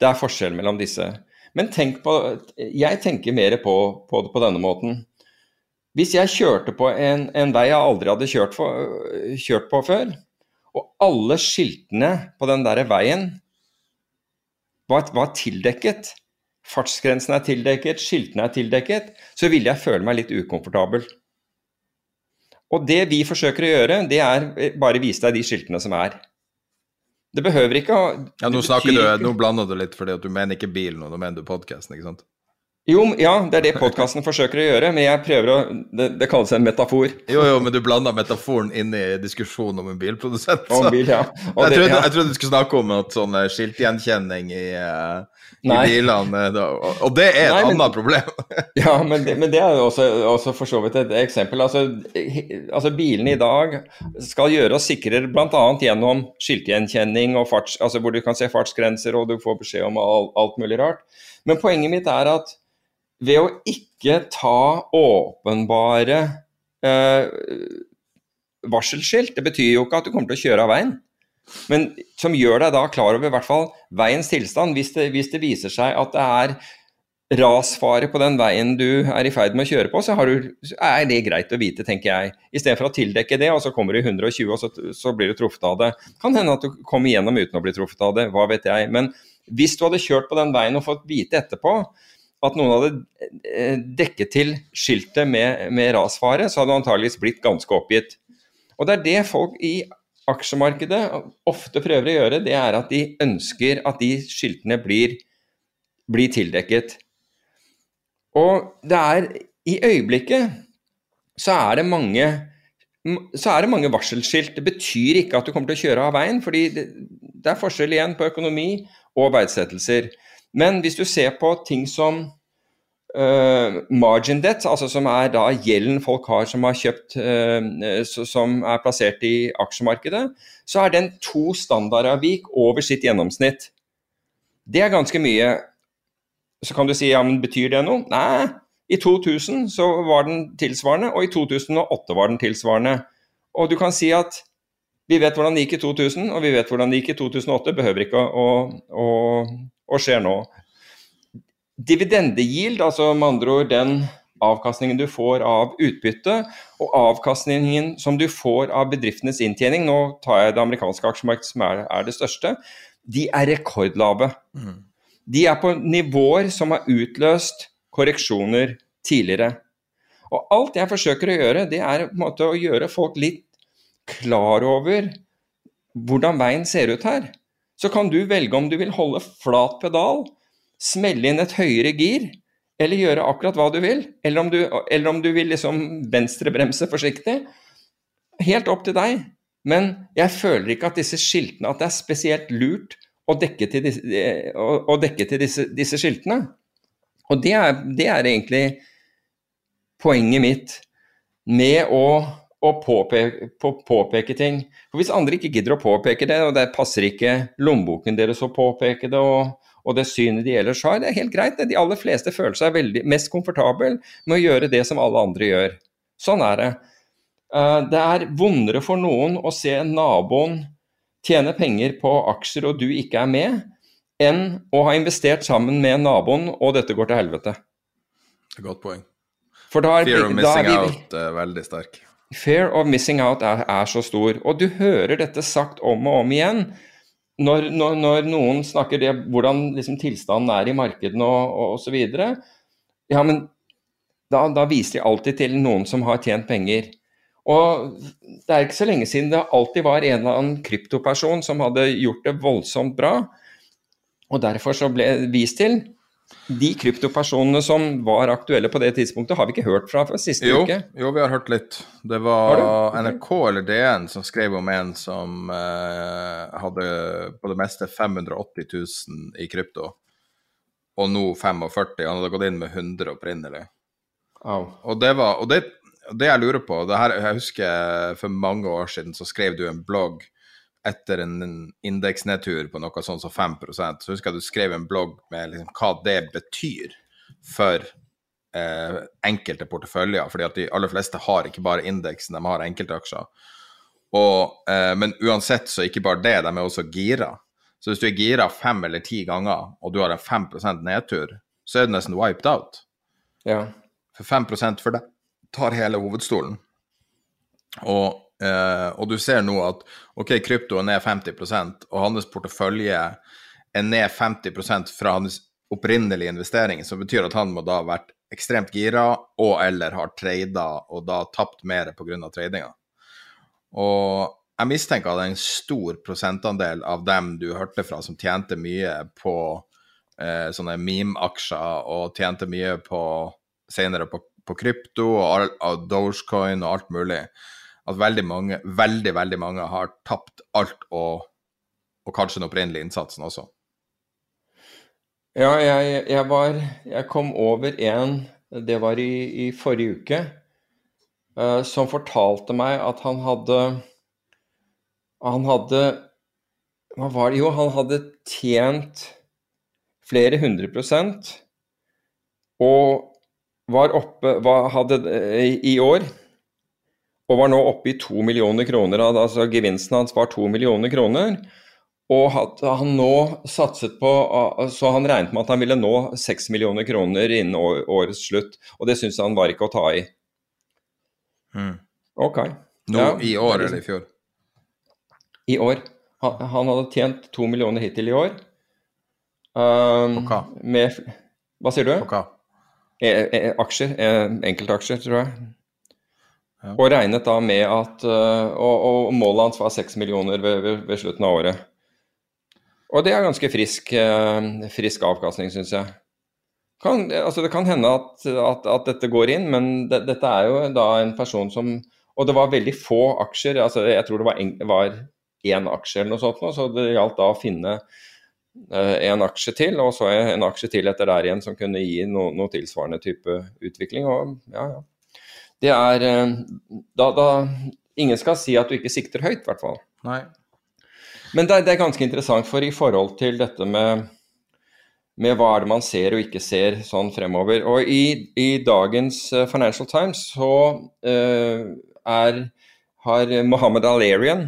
det er forskjell mellom disse. Men tenk på, jeg tenker mer på, på det på denne måten. Hvis jeg kjørte på en, en vei jeg aldri hadde kjørt, for, kjørt, på før, og alle skiltene på den der veien var, var tildekket, fartsgrensen er tildekket, skiltene er tildekket, så ville jeg føle meg litt ukomfortabel. Og det vi forsøker å gjøre, det er bare vise deg de skiltene som er. Det behøver ikke å Ja, nå, snakker du, nå blander du litt fordi at du mener ikke bilen, og nå mener du podkasten, ikke sant? Jo, ja, det er det podkasten forsøker å gjøre, men jeg prøver å Det, det kalles en metafor. Jo, jo, men du blanda metaforen inn i diskusjonen om en bilprodusent. Om bil, ja. jeg, trodde, ja. jeg, trodde, du skulle snakke om at sånn skiltgjenkjenning i, uh, i bilene da, Og det er et Nei, men, annet problem. *laughs* ja, men det, men det, er jo også, også, for så vidt et eksempel. Altså, altså Bilene i dag skal gjøre oss sikrere bl.a. gjennom skiltgjenkjenning, og farts, altså hvor du kan se fartsgrenser og du får beskjed om alt, alt mulig rart. Men poenget mitt er at ved å ikke ta åpenbare eh, varselskilt. Det betyr jo ikke at du kommer til å kjøre av veien. Men som gjør deg da klar over i hvert fall veiens tilstand. Hvis det, hvis det viser seg at det er rasfare på den veien du er i ferd med å kjøre på, så du, er det greit å vite, tenker jeg. Istedenfor å tildekke det, og så kommer du i 120 og så, så blir du truffet av det. Kan hende at du kommer gjennom uten å bli truffet av det, hva vet jeg. Men hvis du hadde kjørt på den veien og fått vite etterpå at noen hadde eh, dekket til skiltet med, med rasfare, så hadde du antageligvis blitt ganske oppgitt. Og det er det folk i aksjemarkedet ofte prøver å gjøre, det er at de ønsker at de skiltene blir, blir tildekket. Og det er i øyeblikket så er det mange så er det mange varselskilt. Det betyr ikke at du kommer til å kjøre av veien, fordi det, det er forskjell igjen på økonomi og verdsettelser. Men hvis du ser på ting som margin debt, altså som er da gjelden folk har som har kjøpt uh, som er plassert i aksjemarkedet, så er den to standardavvik over sitt gjennomsnitt. Det er ganske mye. Så kan du si ja, men betyr det noe? Nei, i 2000 så var den tilsvarende, og i 2008 var den tilsvarende. Og du kan si at vi vet hvordan det gikk i 2000, og vi vet hvordan det gikk i 2008. Behøver ikke å, å, å skje nå. Dividendegild, altså med andre ord den avkastningen du får av utbytte, og avkastningen som du får av bedriftenes inntjening, nå tar jeg det amerikanske aksjemarkedet som er, er det største, de er rekordlave. Mm. De er på nivåer som har utløst korreksjoner tidligere. Og alt jeg forsøker å gjøre, det er måte å gjøre folk litt klar over hvordan veien ser ut her. Så kan du velge om du vil holde flat pedal, smelle inn et høyere gir, eller gjøre akkurat hva du vil. Eller om du, eller om du vil liksom venstrebremse forsiktig. Helt opp til deg. Men jeg føler ikke at disse skiltene at det er spesielt lurt å dekke til disse, å, dekke til disse, disse skiltene. Og det er, det er, egentlig poenget mitt med å, å påpeke, på, påpeke, ting. For Hvis andre ikke gidder å påpeke det, og det passer ikke lommeboken deres å påpeke det, og, og det synet de ellers har, det er helt greit. De aller fleste føler seg veldig, mest komfortabel med å gjøre det som alle andre gjør. Sånn er det. Eh, det er vondere for noen å se naboen tjene penger på aksjer og du ikke er med, enn å ha investert sammen med naboen og dette går til helvete. Godt poeng. Er, Fear of missing vi, out er veldig sterk. Fear of missing out er, er, så stor. Og du hører dette sagt om og om igjen. Når, når, når noen snakker det, hvordan liksom, tilstanden er i markedene og, osv. Ja, men da, da viser de alltid til noen som har tjent penger. Og det er ikke så lenge siden det alltid var en eller annen kryptoperson som hadde gjort det voldsomt bra. Og derfor så ble vist til de kryptopersonene som var aktuelle på det tidspunktet, har vi ikke hørt fra fra siste jo, uke? Jo, vi har hørt litt. Det var okay. NRK eller DN som skrev om en som eh, hadde på det meste 580 000 i krypto, og nå 45 Han hadde gått inn med 100 opprinnelig. Oh. Og, det var, og det det jeg lurer på det her, Jeg husker for mange år siden så skrev du en blogg etter en indeksnedtur på noe sånn som 5% Så husker jeg du skrev en blogg med liksom hva det betyr for eh, enkelte porteføljer. fordi at de aller fleste har ikke bare indeksen, de har enkeltaksjer. Og, eh, men uansett så ikke bare det, de er også gira. Så hvis du er gira fem eller ti ganger, og du har en 5% nedtur, så er du nesten wiped out. Ja. For 5 for deg tar hele hovedstolen. Og, og, du ser nå at ok, krypto er ned 50% og hans portefølje er ned 50% fra hans opprinnelige investering, som betyr at han må da ha vært ekstremt gira og eller har trada og da tapt mer pga. tradinga. Og jeg mistenker at en stor prosentandel av dem du hørte fra som tjente mye på eh, sånne meme-aksjer og tjente mye på senere på på krypto og, og Dogecoin og alt mulig, at veldig mange, veldig, veldig mange har tapt alt og, og kanskje den opprinnelige innsatsen også. Ja, jeg, jeg, var Jeg kom over en, det var i, i forrige uke, uh, som fortalte meg at han hadde Han hadde Hva var det? Jo, han hadde tjent flere hundre prosent. Og var oppe var, hadde, i år og var nå oppe i to millioner kroner. Altså gevinsten hans var to millioner kroner. Og at han nå satset på Så han regnet med at han ville nå seks millioner kroner innen årets slutt. Og det syntes han var ikke å ta i. Mm. Ok. Nå ja, i år eller i fjor? I år. Han, han hadde tjent to millioner hittil i år. Um, på hva? Med, hva sier du? På hva? E, e, aksjer. E, enkeltaksjer, tror jeg. Og regnet da med at uh, og, og, målet hans var 6 millioner ved, ved, ved slutten av året. Og det er ganske frisk, eh, frisk avkastning, syns jeg. Kan, altså det kan hende at, at, at dette går inn, men det, dette er jo da en person som Og det var veldig få aksjer. altså Jeg tror det var, en, var én aksje eller noe sånt, så det gjaldt da å finne uh, en aksje til, og så en aksje til etter der igjen som kunne gi no, noe tilsvarende type utvikling. og ja, ja. Det er uh, da, da Ingen skal si at du ikke sikter høyt, i hvert fall. Nei. Men det, det, er ganske interessant, for i forhold til dette med, med hva er det man ser og ikke ser sånn fremover. Og i, i dagens uh, Financial Times så uh, er, har Mohammed Al-Arian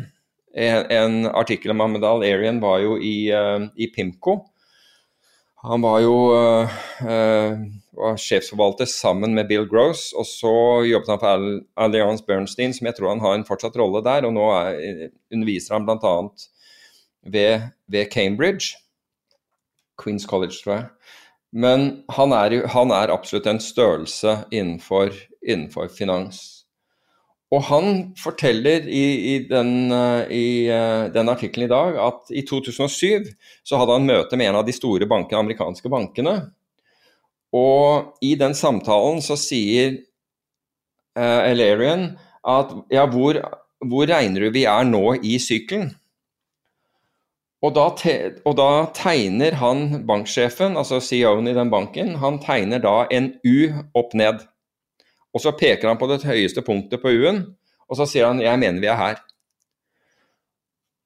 en, en, artikkel om Mohammed Al-Arian var jo i, uh, i, Pimco. Han var jo var sjefsforvalter sammen med Bill Gross, og så jobbet han for Alliance Bernstein, som jeg tror han har en fortsatt rolle der. Og nå er, underviser han bl.a ved, ved, Cambridge. Queens College, tror jeg. Men han er, han er absolutt en størrelse innenfor, innenfor, finans. Og han forteller i, i den, i, uh, den artikkelen i dag at i 2007 så hadde han møte med en av de store bankene, amerikanske bankene. Og i den samtalen så sier uh, Elarian at ja, hvor, hvor regner du vi er nå i sykkelen? Og da, og da, tegner han banksjefen, altså CEO-en i den banken, han tegner da en U opp ned. Og så peker han på det høyeste punktet på U-en, og så sier han 'jeg mener vi er her'.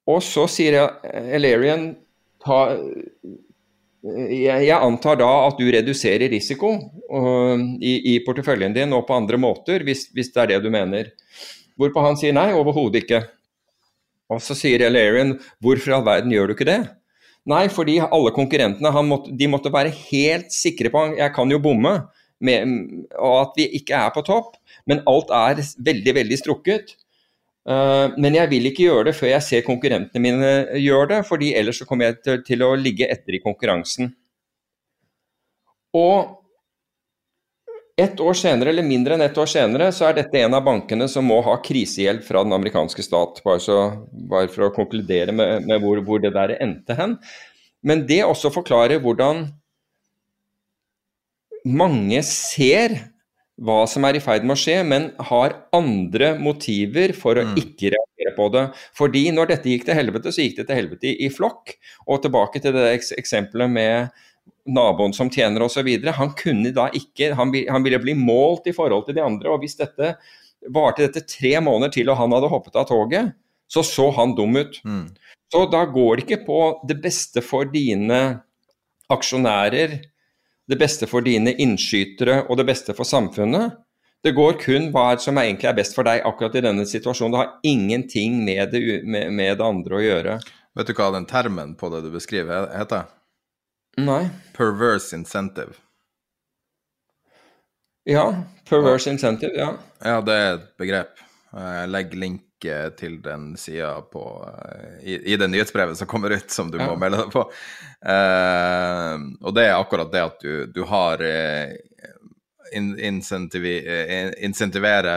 Og så sier Elarian ta, jeg, antar da at du reduserer risiko uh, i, porteføljen din og på andre måter, hvis, det er det du mener. Hvorpå han sier nei, overhodet ikke. Og så sier Elarion hvorfor i all verden gjør du ikke det? Nei, fordi alle konkurrentene måtte, de måtte være helt sikre på Jeg kan jo bomme, og at vi ikke er på topp, men alt er veldig, veldig strukket. Uh, men jeg vil ikke gjøre det før jeg ser konkurrentene mine gjøre det, fordi ellers så kommer jeg til å ligge etter i konkurransen. Og ett år senere, eller mindre enn ett år senere, så er dette en av bankene som må ha krisehjelp fra den amerikanske stat. Bare, så, bare for å konkludere med, med hvor, hvor, det der endte hen. Men det også forklarer hvordan mange ser hva som er i ferd med å skje, men har andre motiver for å mm. ikke reagere på det. Fordi når dette gikk til helvete, så gikk det til helvete i, i flokk. Og tilbake til det eksempelet med naboen som tjener osv. Han kunne da ikke han, han, ville bli målt i forhold til de andre. og Hvis dette varte dette tre måneder til og han hadde hoppet av toget, så så han dum ut. Mm. Så da går det ikke på det beste for dine aksjonærer, det beste for dine innskytere og det beste for samfunnet. Det går kun hva som egentlig er best for deg akkurat i denne situasjonen. Det har ingenting med det, med, med det andre å gjøre. Vet du hva den termen på det du beskriver heter? Nei. Perverse incentive. Ja. Perverse incentive, ja. Ja, det er et begrep. Jeg legger link til den sida på i, i, det nyhetsbrevet som kommer ut, som du ja. må melde deg på. Uh, og det er akkurat det at du, du har uh, in,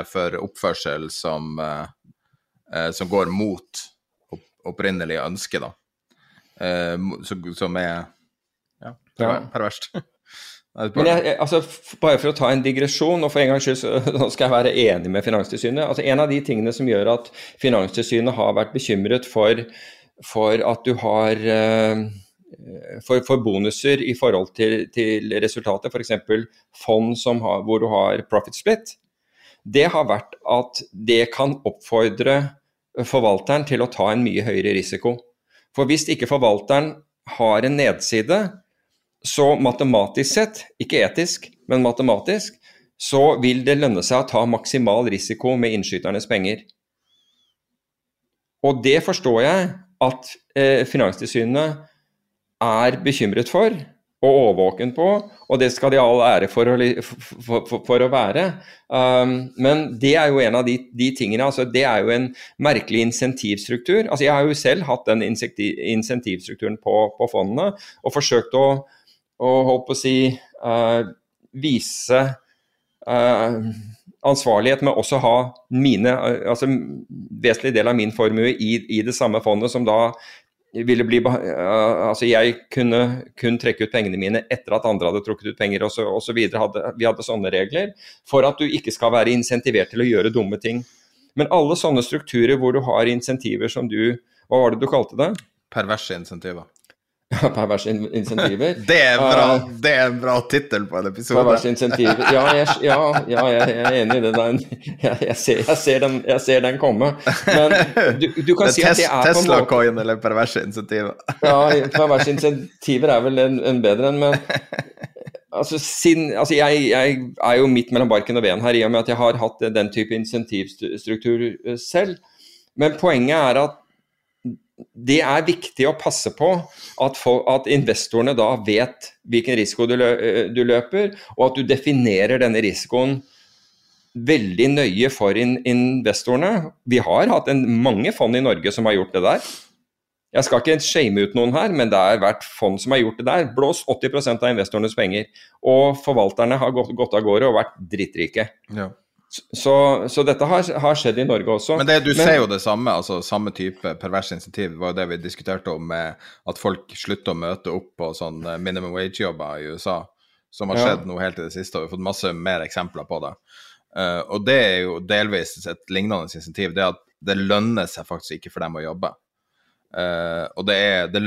for oppførsel som, uh, som går mot opp, opprinnelig ønske, da. som er ja. Perverst. *laughs* Men jeg, altså, bare for å ta en digresjon, og for en gangs skyld *laughs* skal jeg være enig med Finanstilsynet. altså En av de tingene som gjør at Finanstilsynet har vært bekymret for, for at du har uh, for, for, bonuser i forhold til, til resultatet, f.eks. fond har, hvor du har profit split, det har vært at det kan oppfordre forvalteren til å ta en mye høyere risiko. For hvis ikke forvalteren har en nedside, så matematisk sett, ikke etisk, men matematisk, så vil det lønne seg å ta maksimal risiko med innskyternes penger. Og det forstår jeg at eh, Finanstilsynet er bekymret for og årvåken på, og det skal de all ære for å, for, for, for å være. Um, men det er jo en av de, de, tingene altså Det er jo en merkelig insentivstruktur. altså Jeg har jo selv hatt den insentivstrukturen på, på fondene og forsøkt å, å holdt på å si uh, vise uh, ansvarlighet med også ha mine, altså vesentlig del av min formue i, i det samme fondet, som da ville bli Altså jeg kunne kun trekke ut pengene mine etter at andre hadde trukket ut penger osv. Vi hadde sånne regler for at du ikke skal være insentivert til å gjøre dumme ting. Men alle sånne strukturer hvor du har insentiver som du Hva var det du kalte det? Perverse insentiver. *laughs* Perverse insentiver. *laughs* det, er bra, uh, det er en bra tittel på en episode. Perverse insentiver. Ja, jeg, ja, ja, jeg er enig i det. *laughs* Jeg, jeg, ser, jeg, ser den, jeg, ser, den, komme. Men du, du kan si at det er Tesla-coin eller perverse insentiver? ja, perverse insentiver er vel en, en bedre en, men altså, sin, altså jeg, er jo midt mellom barken og veden her, i og med at jeg har hatt den type insentivstruktur selv. Men poenget er at det er viktig å passe på at, for, at investorene da vet hvilken risiko du, du, løper, og at du definerer denne risikoen veldig nøye for in, investorene. Vi har hatt en, mange fond i Norge som har gjort det der. Jeg skal ikke shame ut noen her, men det har vært fond som har gjort det der. Blås 80% av investorenes penger. Og forvalterne har gått, gått av gårde og vært drittrike. Ja. Så, så, dette har, har, skjedd i Norge også. Men det, du Men, ser jo det samme, altså samme type pervers insentiv. Det var jo det vi diskuterte om med at folk slutter å møte opp på sånn eh, minimum wage-jobber i USA, som har skjedd ja. nå helt i det siste. Og vi har fått masse mer eksempler på det. Uh, og det er jo delvis et lignende insentiv. Det at det lønner seg faktisk ikke for dem å jobbe. Uh, og det er det,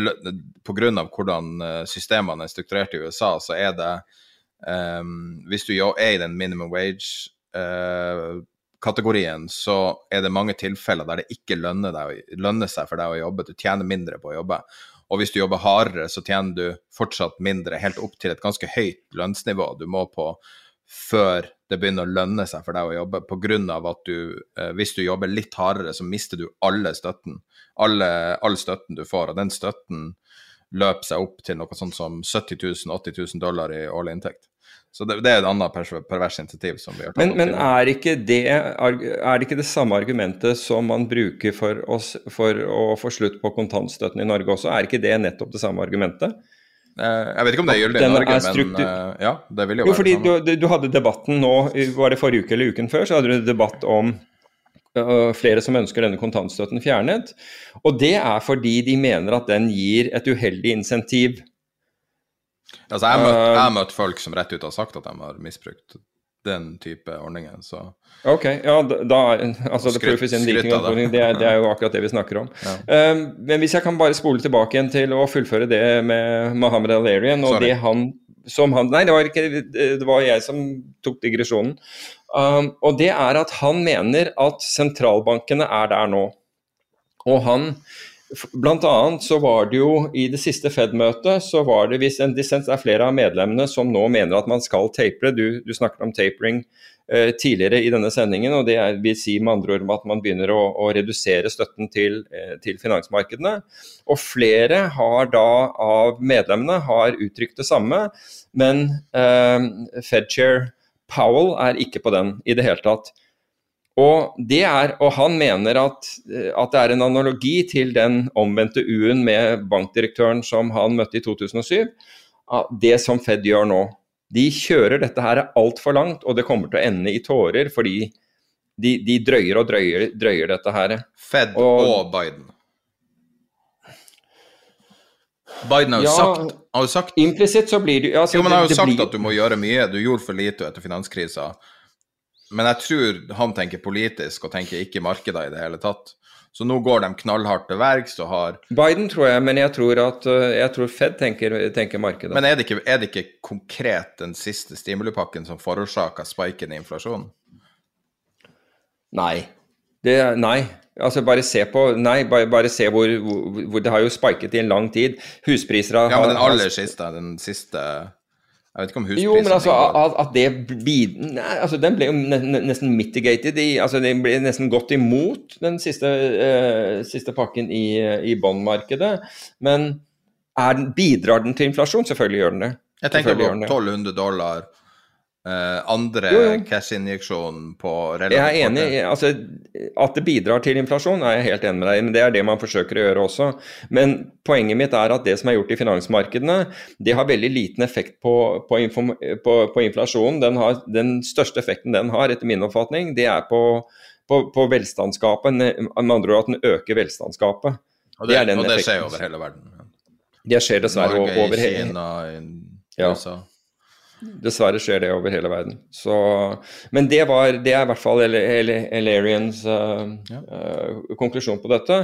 På grunn av hvordan systemene er strukturert i USA, så er det um, Hvis du er i den minimum wage Eh, kategorien så er det mange tilfeller der det ikke lønner, deg, lønner, seg for deg å jobbe. Du tjener mindre på å jobbe. Og hvis du jobber hardere, så tjener du fortsatt mindre, helt opp til et ganske høyt lønnsnivå du må på før det begynner å lønne seg for deg å jobbe, pga. at du, eh, hvis du jobber litt hardere, så mister du alle støtten. Alle, all støtten du får, og den støtten løper seg opp til noe sånt som 70 000-80 000 dollar i årlig inntekt. Så det, det er et annet pervers initiativ som vi har tatt men, opp. Men er ikke, det, er det ikke det samme argumentet som man bruker for, oss, for å få slutt på kontantstøtten i Norge også? Er ikke det nettopp det samme argumentet? Eh, jeg vet ikke om det gjør det i Norge, men uh, ja, det vil jo, jo være fordi samme. Du, du, hadde debatten nå, var det forrige uke eller uken før, så hadde du debatt om uh, flere som ønsker denne kontantstøtten fjernet. Og det er fordi de mener at den gir et uheldig insentiv Altså, jeg har møtt, uh, folk som rett ut har sagt at de har misbrukt den type ordninger, så Ok, ja, da Altså, skryt, is in leaking, det. Det, er, det er jo *laughs* akkurat det vi snakker om. Ja. Um, men hvis jeg kan bare spole tilbake igjen til å fullføre det med Mohammed Al-Arian og Sorry. det han som han Nei, det var, ikke, det var jeg som tok digresjonen. Um, og det er at han mener at sentralbankene er der nå. Og han Blant annet så var det jo i det siste Fed-møtet så var det hvis en dissens er flere av medlemmene som nå mener at man skal tapere. Du, du snakket om tapering eh, tidligere i denne sendingen, og det er, vil si med andre ord at man begynner å, å redusere støtten til, eh, til, finansmarkedene. Og flere har da av medlemmene har uttrykt det samme, men eh, Fed-chair Powell er ikke på den i det hele tatt. Og, er, og, han mener at, eh, at, det er en analogi til den omvendte U-en med bankdirektøren som han møtte i 2007. Det som Fed gjør nå. De kjører dette her altfor langt, og det kommer til å ende i tårer fordi de, de drøyer og drøyer, drøyer, dette her. Fed og, og Biden. Biden har jo ja, sagt, har sagt Implisitt så blir det altså, Jo, men han har jo sagt blir... at du må gjøre mye. Du gjorde for lite etter finanskrisa. Men jeg tror han tenker politisk og tenker ikke markeder i det hele tatt. Så nå går de knallhardt til verks og har Biden tror jeg, men jeg tror at eh, jeg tror Fed tenker, tenker markedet. Men er det, ikke, er det, ikke, konkret den siste stimulipakken som forårsaka spiken i inflasjonen? Nei. Det, nei. Altså bare se på Nei, bare, bare se hvor, hvor, hvor, Det har jo spiket i en lang tid. Huspriser har Ja, men den aller siste, den siste Jeg vet ikke om Jo, men altså at, at det bid... Nei, altså den ble jo ne ne- nesten mitigated i Altså den ble nesten gått imot den siste, eh, siste pakken i, i bondmarkedet. Men er den, bidrar den til inflasjon? Selvfølgelig gjør den det. Jeg tenker på gjør den det. 1200 dollar. Eh, andre Jo, jo. cash-injeksjonen på Jeg er enig. altså At det bidrar til inflasjon, er jeg helt enig med deg i. Men det er det man forsøker å gjøre også. Men poenget mitt er at det som er gjort i finansmarkedene, det har veldig liten effekt på, på, på, på inflasjonen. Den, har, den største effekten den har, etter min oppfatning, det er på, på, på velstandsgapet. Med andre ord at den øker velstandsgapet. Og det, er den og det skjer over hele verden. Det skjer dessverre Norge, over hele Kina, i Ja. Dessverre skjer det over hele verden. Så, men det, var, det er i hvert fall Elarians uh, konklusjon på dette.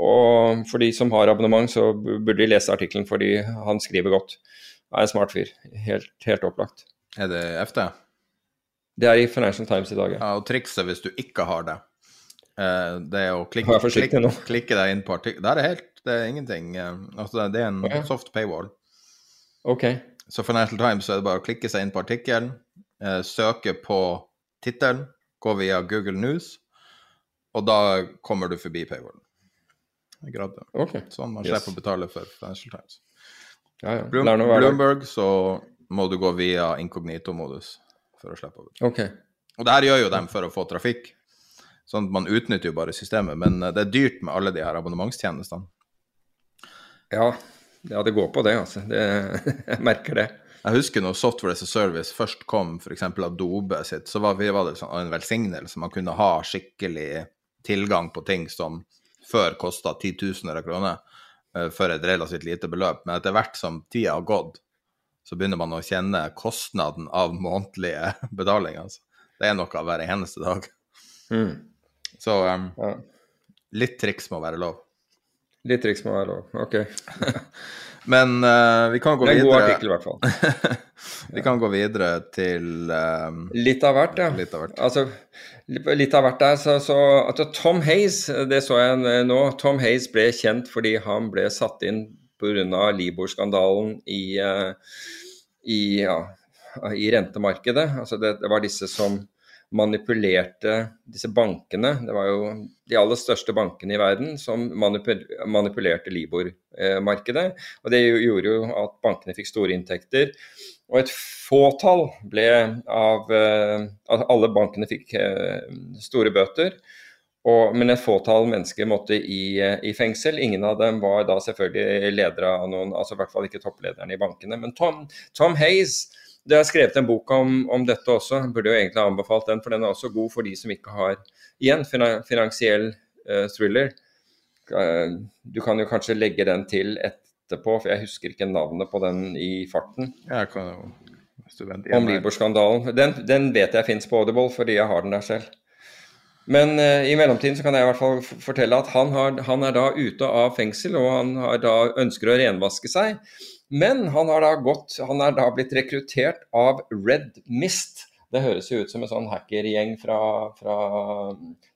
Og for de som har abonnement, så burde de lese artikkelen fordi han skriver godt. Er en smart fyr. Helt, helt opplagt. Er det FT? Det er i Financial Times i dag, ja. Ja, og trikset hvis du ikke har det, eh, det er å klikke, klikke, klikke deg inn på artikkelen. Det er helt Det er ingenting. eh, Altså, det er en okay. soft paywall. Ok. Så Financial Times så er det bare å klikke seg inn på artikkelen, eh, søke på tittelen, gå via Google News, og da kommer du forbi paywallen. Det er greit, det. Ok. Sånn man Yes. slipper å betale for Financial Times. Ja, ja. Bloom. Bloomberg så må du gå via inkognito-modus for å slippe å betale. Okay. Og det her gjør jo dem for å få trafikk. Sånn at man utnytter jo bare systemet, men eh, det er dyrt med alle de her abonnementstjenestene. Ja. Ja, det går på det, altså. Det, *laughs* jeg merker det. Jeg husker når Software as a Service først kom, f.eks. Adobe sitt, så var, var det sånn en velsignelse. Man kunne ha skikkelig tilgang på ting som før kosta titusener av kroner eh, for et relativt lite beløp. Men etter hvert som tida har gått, så begynner man å kjenne kostnaden av månedlige *laughs* betalinger. Altså. Det er noe hver eneste dag. Mm. Så um, Ja. litt triks må være lov. Litt triks må være lov. Ok. *laughs* Men uh, vi kan gå videre. Det er en god artikkel, i hvert fall. *laughs* vi kan gå videre til um, Litt av hvert, ja. Litt av hvert. Altså, litt av hvert der. Så, så at Tom Hayes, det så jeg nå, Tom Hayes ble kjent fordi han ble satt inn pga. Libor-skandalen i, uh, i, ja, i rentemarkedet. Altså det, det var disse som manipulerte disse bankene. Det var jo de aller største bankene i verden som manipulerte Libor-markedet. Og det gjorde jo at bankene fikk store inntekter. Og et fåtall ble av eh, At alle bankene fikk eh, store bøter. Og, men et fåtall mennesker måtte i, i fengsel. Ingen av dem var da selvfølgelig ledere av noen, altså i hvert fall ikke topplederne i bankene. Men Tom, Tom Hayes det har skrevet en bok om, om dette også. Jeg burde jo egentlig ha anbefalt den, for den er også god for de som ikke har igjen finansiell uh, thriller. Uh, du kan jo kanskje legge den til etterpå, for jeg husker ikke navnet på den i farten. Jeg kan jo Om. Libor-skandalen. Den, den vet jeg fins på Audible, fordi jeg har den der selv. Men uh, i mellomtiden så kan jeg i hvert fall fortelle at han, har, han er da ute av fengsel, og han har da ønsker å renvaske seg. Men han har da gått, han er da blitt rekruttert av Red Mist. Det høres jo ut som en sånn hackergjeng fra, fra,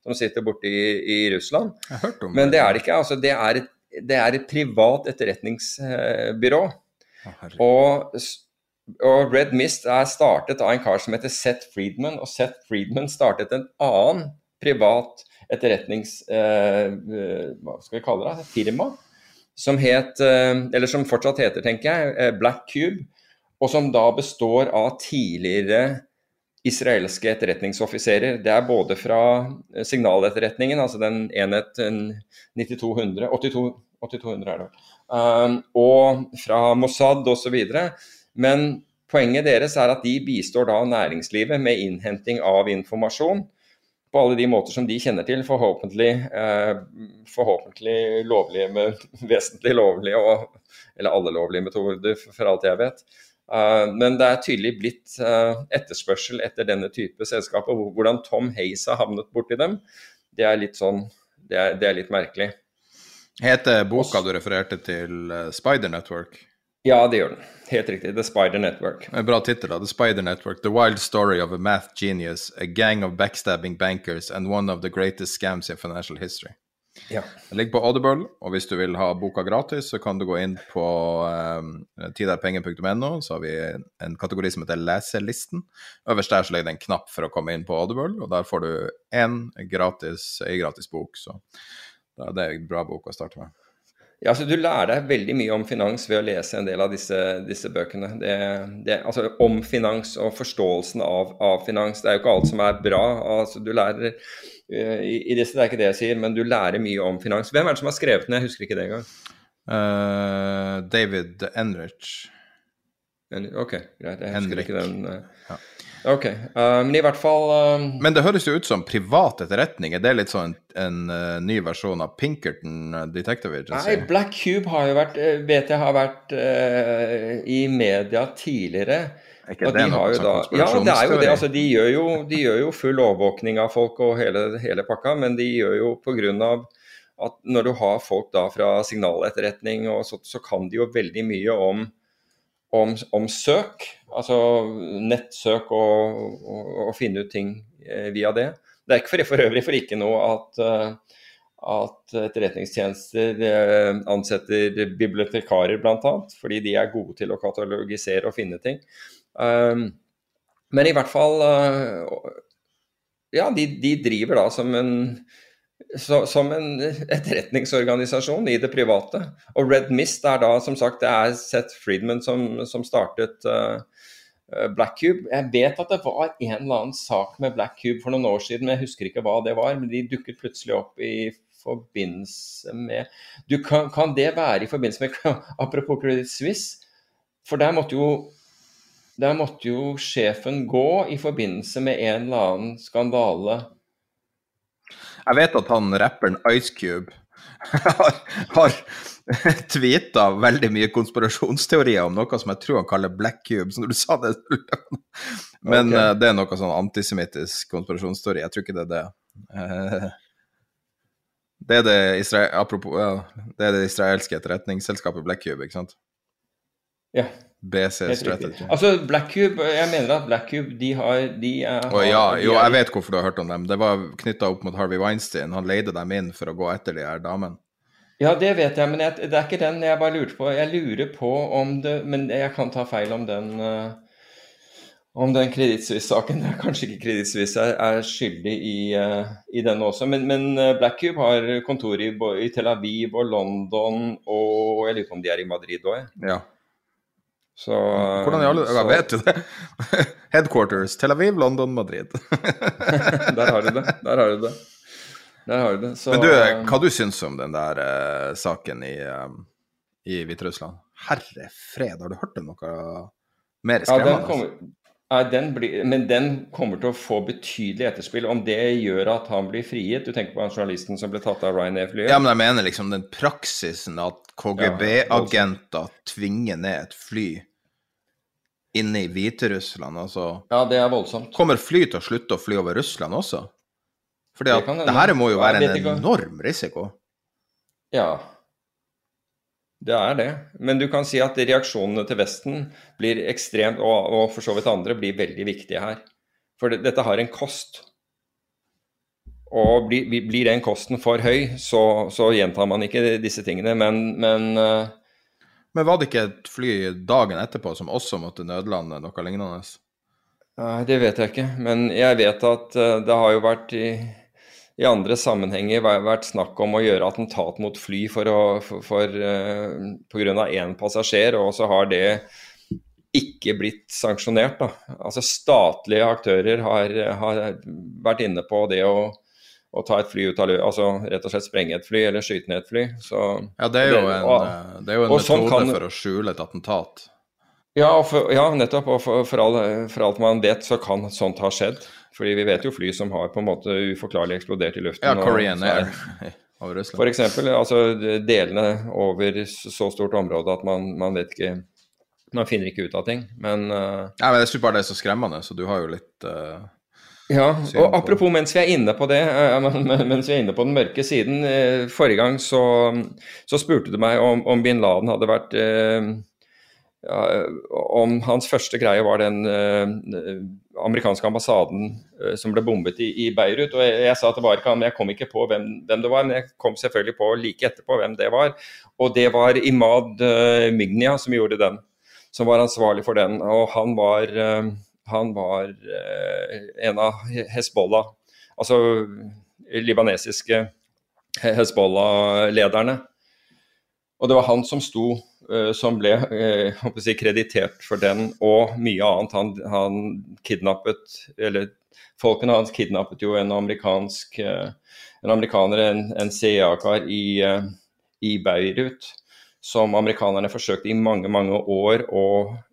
som sitter borte i, i Russland. Om Men det er det ikke. altså Det er et, det er et privat etterretningsbyrå. Og, og Red Mist er startet av en kar som heter Seth Friedman, og Seth Friedman startet en annen privat etterretnings... Eh, eh, hva skal vi kalle det? Firma? Som het, eh, som fortsatt heter, tenker jeg, eh, Black Cube. Og som da består av tidligere israelske etterretningsoffiserer. Det er både fra eh, signaletterretningen, altså den enhet 9200, 82, 8200 er det og fra Mossad osv. Men poenget deres er at de bistår da næringslivet med innhenting av informasjon på alle de måter som de kjenner til, forhåpentlig, eh, forhåpentlig lovlige, med, *laughs* vesentlig lovlige, og, eller alle lovlige metoder, for, for alt jeg vet. Eh, men det er tydelig blitt eh, etterspørsel etter denne type selskaper. Hvor- Hvordan Tom Hayes har havnet borti dem, det er litt sånn, det er, det er litt merkelig. Heter boka du refererte til eh, Spider Network? Ja, det gjør den. Helt riktig. The Spider Network. En bra tittel. The Spider Network. The wild story of a math genius, a gang of backstabbing bankers and one of the greatest scams in financial history. Ja. Den ligger på Audible, og hvis du vil ha boka gratis, så kan du gå inn på um, tiderpenger.no, så har vi en, en kategori som heter Leselisten. Øverst der så ligger det en knapp for å komme inn på Audible, og der får du én gratis, ei gratis bok. Så da er det en bra bok å starte med. Ja, altså Du lærer deg veldig mye om finans ved å lese en del av disse, disse bøkene. Det, det, altså Om finans og forståelsen av, av, finans. Det er jo ikke alt som er bra. altså Du lærer uh, i, i, disse, Det er ikke det jeg sier, men du lærer mye om finans. Hvem er det som har skrevet den? Jeg husker ikke det engang. Uh, David Enrich. Ok, greit. Jeg husker Henrik. ikke den. Uh, ja. Ok, uh, men i hvert fall uh, Men det høres jo ut som privat etterretning. Er det litt sånn en uh, ny versjon av Pinkerton Detective Agency? Nei, Black Cube har jo vært, vet jeg har vært i media tidligere. Er ikke og det de noe sånn Ja, det er jo det. Altså, de, gjør jo, de gjør jo full overvåkning av folk og hele, hele pakka, men de gjør jo pga. at når du har folk da fra signaletterretning, og så, så kan de jo veldig mye om om, om søk, altså nettsøk og, og, og, finne ut ting eh, via det. Det er ikke for, for øvrig for ikke noe at, uh, at etterretningstjenester uh, ansetter bibliotekarer bl.a., fordi de er gode til å katalogisere og finne ting. Um, men i hvert fall Ja, de, de, driver da som en så, som en etterretningsorganisasjon i det private. Og Red Mist er da som sagt det er Seth Friedman som, som startet uh, Black Cube. Jeg vet at det var en eller annen sak med Black Cube for noen år siden, men jeg husker ikke hva det var. Men de dukket plutselig opp i forbindelse med du, kan, kan, det være i forbindelse med *laughs* Apropos Credit Suisse, for der måtte jo der måtte jo sjefen gå i forbindelse med en eller annen skandale jeg vet at han rapperen Ice Cube har, har tweeta veldig mye konspirasjonsteorier om noe som jeg tror han kaller Black Cube. som du sa det Men okay. uh, det er noe sånn antisemittisk konspirasjonsteori. Jeg tror ikke det er det. Uh, det er det, apropos, ja, det er det israelske etterretningsselskapet Black Cube, ikke sant? Ja. BC Strategy. Altså, Black Cube, jeg mener at Black Cube de har, de er, oh, ja, Jo, jeg vet hvorfor du har hørt om dem. Det var knytta opp mot Harvey Weinstein. Han leide dem inn for å gå etter de her damene. Ja, det vet jeg, men jeg, det er ikke den jeg bare lurte på. Jeg lurer på om det Men jeg kan ta feil om den uh, om den Credit Suisse-saken. Kanskje ikke Credit jeg er, er skyldig i, uh, i den også. Men, men uh, Black Cube har kontor i, i, Tel Aviv og London, og jeg lurer på om de er i Madrid òg. Ja. Så, Hvordan i alle dager Vet du det? *laughs* Headquarters Tel Aviv, London, Madrid. *laughs* der har du det. Der har du det. Har du det. Så... Men du, hva du syns om den der uh, saken i, um, i Hviterussland? Herre fred, har du hørt om noe mer skremmende? Ja, den ja, den blir, men den kommer til å få betydelig etterspill. Om det gjør at han blir frigitt Du tenker på han journalisten som ble tatt av Ryanair-flyet? Ja, men jeg mener liksom den praksisen at KGB-agenter tvinger ned et fly inne i Hviterussland, altså Ja, det er voldsomt. Kommer fly til å slutte å fly over Russland også? At det, det her må jo være en enorm risiko. Ja, det er det. Men du kan si at reaksjonene til Vesten blir ekstremt, og, og for så vidt andre, blir veldig viktige her. For det, dette har en kost. Og blir, blir den kosten for høy, så, så, gjentar man ikke disse tingene. Men, men uh, Men var det ikke et fly dagen etterpå som også måtte nødlande noe lignende? Nei, det vet jeg ikke. Men jeg vet at uh, det har jo vært i i andre sammenhenger vært snakk om å gjøre attentat mot fly for å, for, for, uh, pga. én passasjer, og så har det ikke blitt sanksjonert. Da. Altså Statlige aktører har, har vært inne på det å, å ta et fly ut av lø, altså rett og slett sprenge et fly eller skyte ned et fly. Så, ja, det er jo en, og, eh, det er jo en sånn metode sånn kan, for å skjule et attentat. Ja, for, ja nettopp. Og for, for, all, for alt man vet, så kan sånt ha skjedd. Fordi vi vet jo fly som har på en måte uforklarlig eksplodert i luften. Ja, Korean Air. *laughs* For eksempel, altså delene over så stort område at man, man vet ikke Man finner ikke ut av ting, men uh, Ja, men jeg syns bare det er så skremmende, så du har jo litt uh, ja, og apropos mens vi er inne på det, uh, mens vi er inne på den mørke siden. Forrige gang så, så spurte du meg om, om bin Laden hadde vært ja, om hans første greie var den amerikanske ambassaden uh, som ble bombet i, i Beirut. og jeg, jeg, sa at det var ikke han, men jeg kom ikke på hvem, hvem, det var. Men jeg kom selvfølgelig på like etterpå hvem det var. Og det var Imad uh, Mignia som gjorde den. Som var ansvarlig for den. Og han var, han var en av Hezbollah, altså libanesiske Hezbollah-lederne. Og det var han som sto uh, som ble uh, si, kreditert for den og mye annet. Han, han kidnappet Eller folkene hans kidnappet jo en amerikansk uh, en amerikaner, en, en CIA-kar i, i, Beirut, som amerikanerne forsøkte i mange mange år å,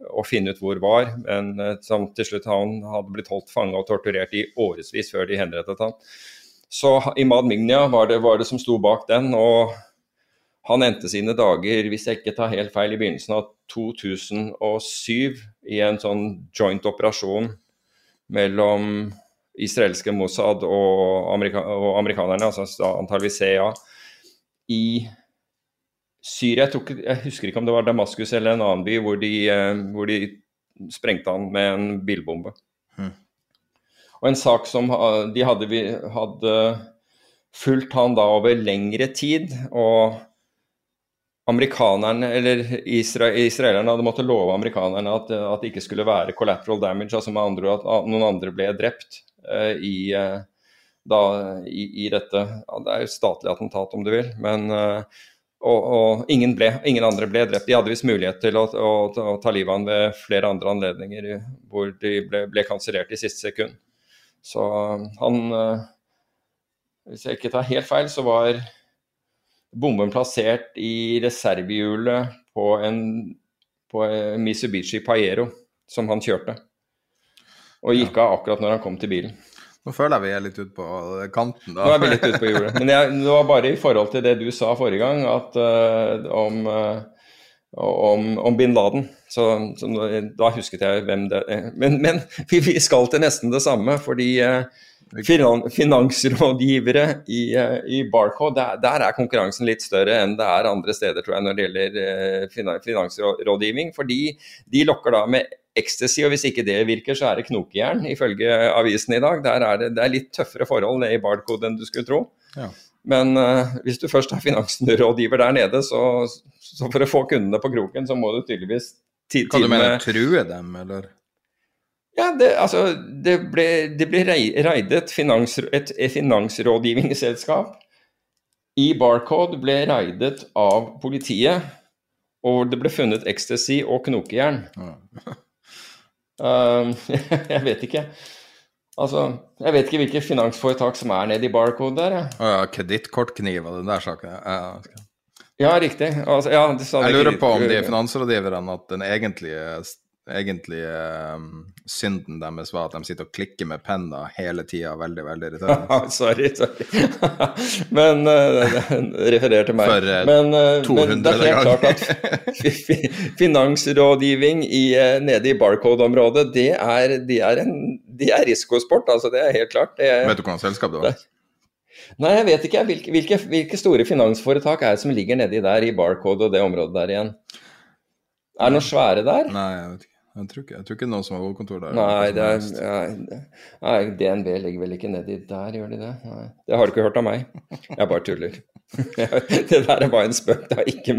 å finne ut hvor var, men som til slutt han hadde blitt holdt fange og torturert i årevis før de henrettet han. Så Imad Mignia var det, var det som sto bak den. og han endte sine dager, hvis jeg ikke tar helt feil, i begynnelsen av 2007 i en sånn joint operasjon mellom israelske Mossad og, amerika og amerikanerne, altså antageligvis CIA, i Syria. Jeg, ikke, jeg, husker ikke om det var Damaskus eller en annen by hvor de, eh, hvor de sprengte han med en bilbombe. Mm. Og en sak som de hadde, hadde fulgt han da over lengre tid. og amerikanerne, eller israelerne hadde måttet love amerikanerne at, at, det ikke skulle være collateral damage, altså med andre ord at noen andre ble drept uh, i, uh, da, i, i, dette ja, Det er jo statlig attentat, om du vil. men uh, og, og ingen, ble, ingen, andre ble drept. De hadde visst mulighet til å, å, å ta livet av ham ved flere andre anledninger hvor de ble, ble kansellert i siste sekund. Så han Hvis jeg ikke tar helt feil, så var bomben plassert i reservehjulet på en på Mitsubishi Paiero som han kjørte. Og gikk av akkurat når han kom til bilen. Nå føler jeg vi er litt ute på kanten, da. Nå er vi litt ute på hjulet. Men jeg, det var bare i forhold til det du sa forrige gang, at, uh, om, uh, om, om, bin Laden. Så, så, da husket jeg hvem det. Men, men vi, vi, skal til nesten det samme, fordi uh, finansrådgivere i, eh, i Barcode, der, der, er konkurransen litt større enn det er andre steder tror jeg, når det gjelder eh, finansrådgivning. Fordi de lokker da med ecstasy, og hvis ikke det virker, så er det knokejern, ifølge avisen i dag. Der er det, det er litt tøffere forhold nede i Barcode enn du skulle tro. Ja. Men uh, hvis du først er finansrådgiver der nede, så, så, for å få kundene på kroken, så må du tydeligvis Kan du mene true dem, eller? Ja, det, altså, det ble, det ble reidet finans, et, et, finansrådgivningsselskap i Barcode ble reidet av politiet, og det ble funnet ecstasy og knokejern. Ja. uh, *laughs* *laughs* jeg vet ikke. Altså, jeg vet ikke hvilke finansforetak som er nede i Barcode der. Ja, ja Kredittkortkniv og den der saken. Ja, ja riktig. Altså, ja, jeg lurer på om de finansrådgiverne at den egentlige egentlig um, synden deres var at de sitter og klikker med penna hele tida. Veldig, veldig irriterende. *laughs* sorry, sorry. *laughs* men uh, Referer til meg. For uh, men, uh, men, det er helt klart at finansrådgivning i, nede i Barcode-området, det er, de er, en, de er risikosport. Altså, det er helt klart. Er, vet du hvilket selskap det var? Nei, jeg vet ikke. Hvilke, hvilke, hvilke, store finansforetak er det som ligger nedi der i Barcode og det området der igjen? Er det noen svære der? Nei, jeg vet ikke. Jeg tror ikke, jeg tror ikke noen som har hovedkontor der. Nei, det er, ja, nei, DNB ligger vel ikke nedi der, gjør de det? Nei. Det har du ikke hørt av meg. Jeg bare tuller. *laughs* det der er bare en spøk. Det er ikke,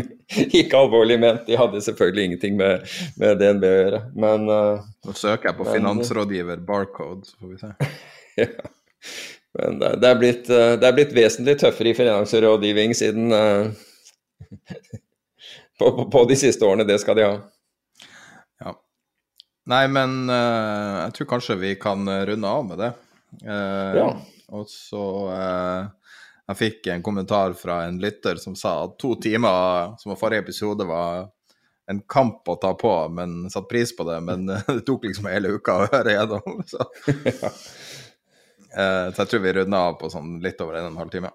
ikke alvorlig ment. De hadde selvfølgelig ingenting med, med DNB å gjøre, men uh, Nå søker jeg på men, finansrådgiver Barcode, så får vi se. *laughs* ja. Men det, er blitt, eh, det er blitt vesentlig tøffere i finansrådgivning siden uh, *laughs* på, på, på de siste årene. Det skal de ha. Nei, men uh, jeg tror kanskje vi kan eh, runde av med det. Uh, ja. Og så uh, Jeg fikk en kommentar fra en lytter som sa at to timer, som var forrige episode, var en kamp å ta på, men satt pris på det. Men det tok liksom hele uka å høre gjennom. *laughs* Så. ja. så jeg tror vi runder av på sånn litt over en og en halv time.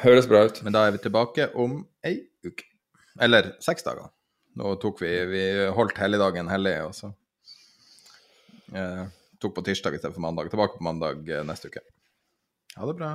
Høres bra ut. Men da er vi tilbake om ei uke. Eller seks dager. Nå tok vi Vi holdt helligdagen hellig, og så Eh, tok på tirsdag istedenfor mandag. Tilbake på mandag eh, neste uke. Ha det bra.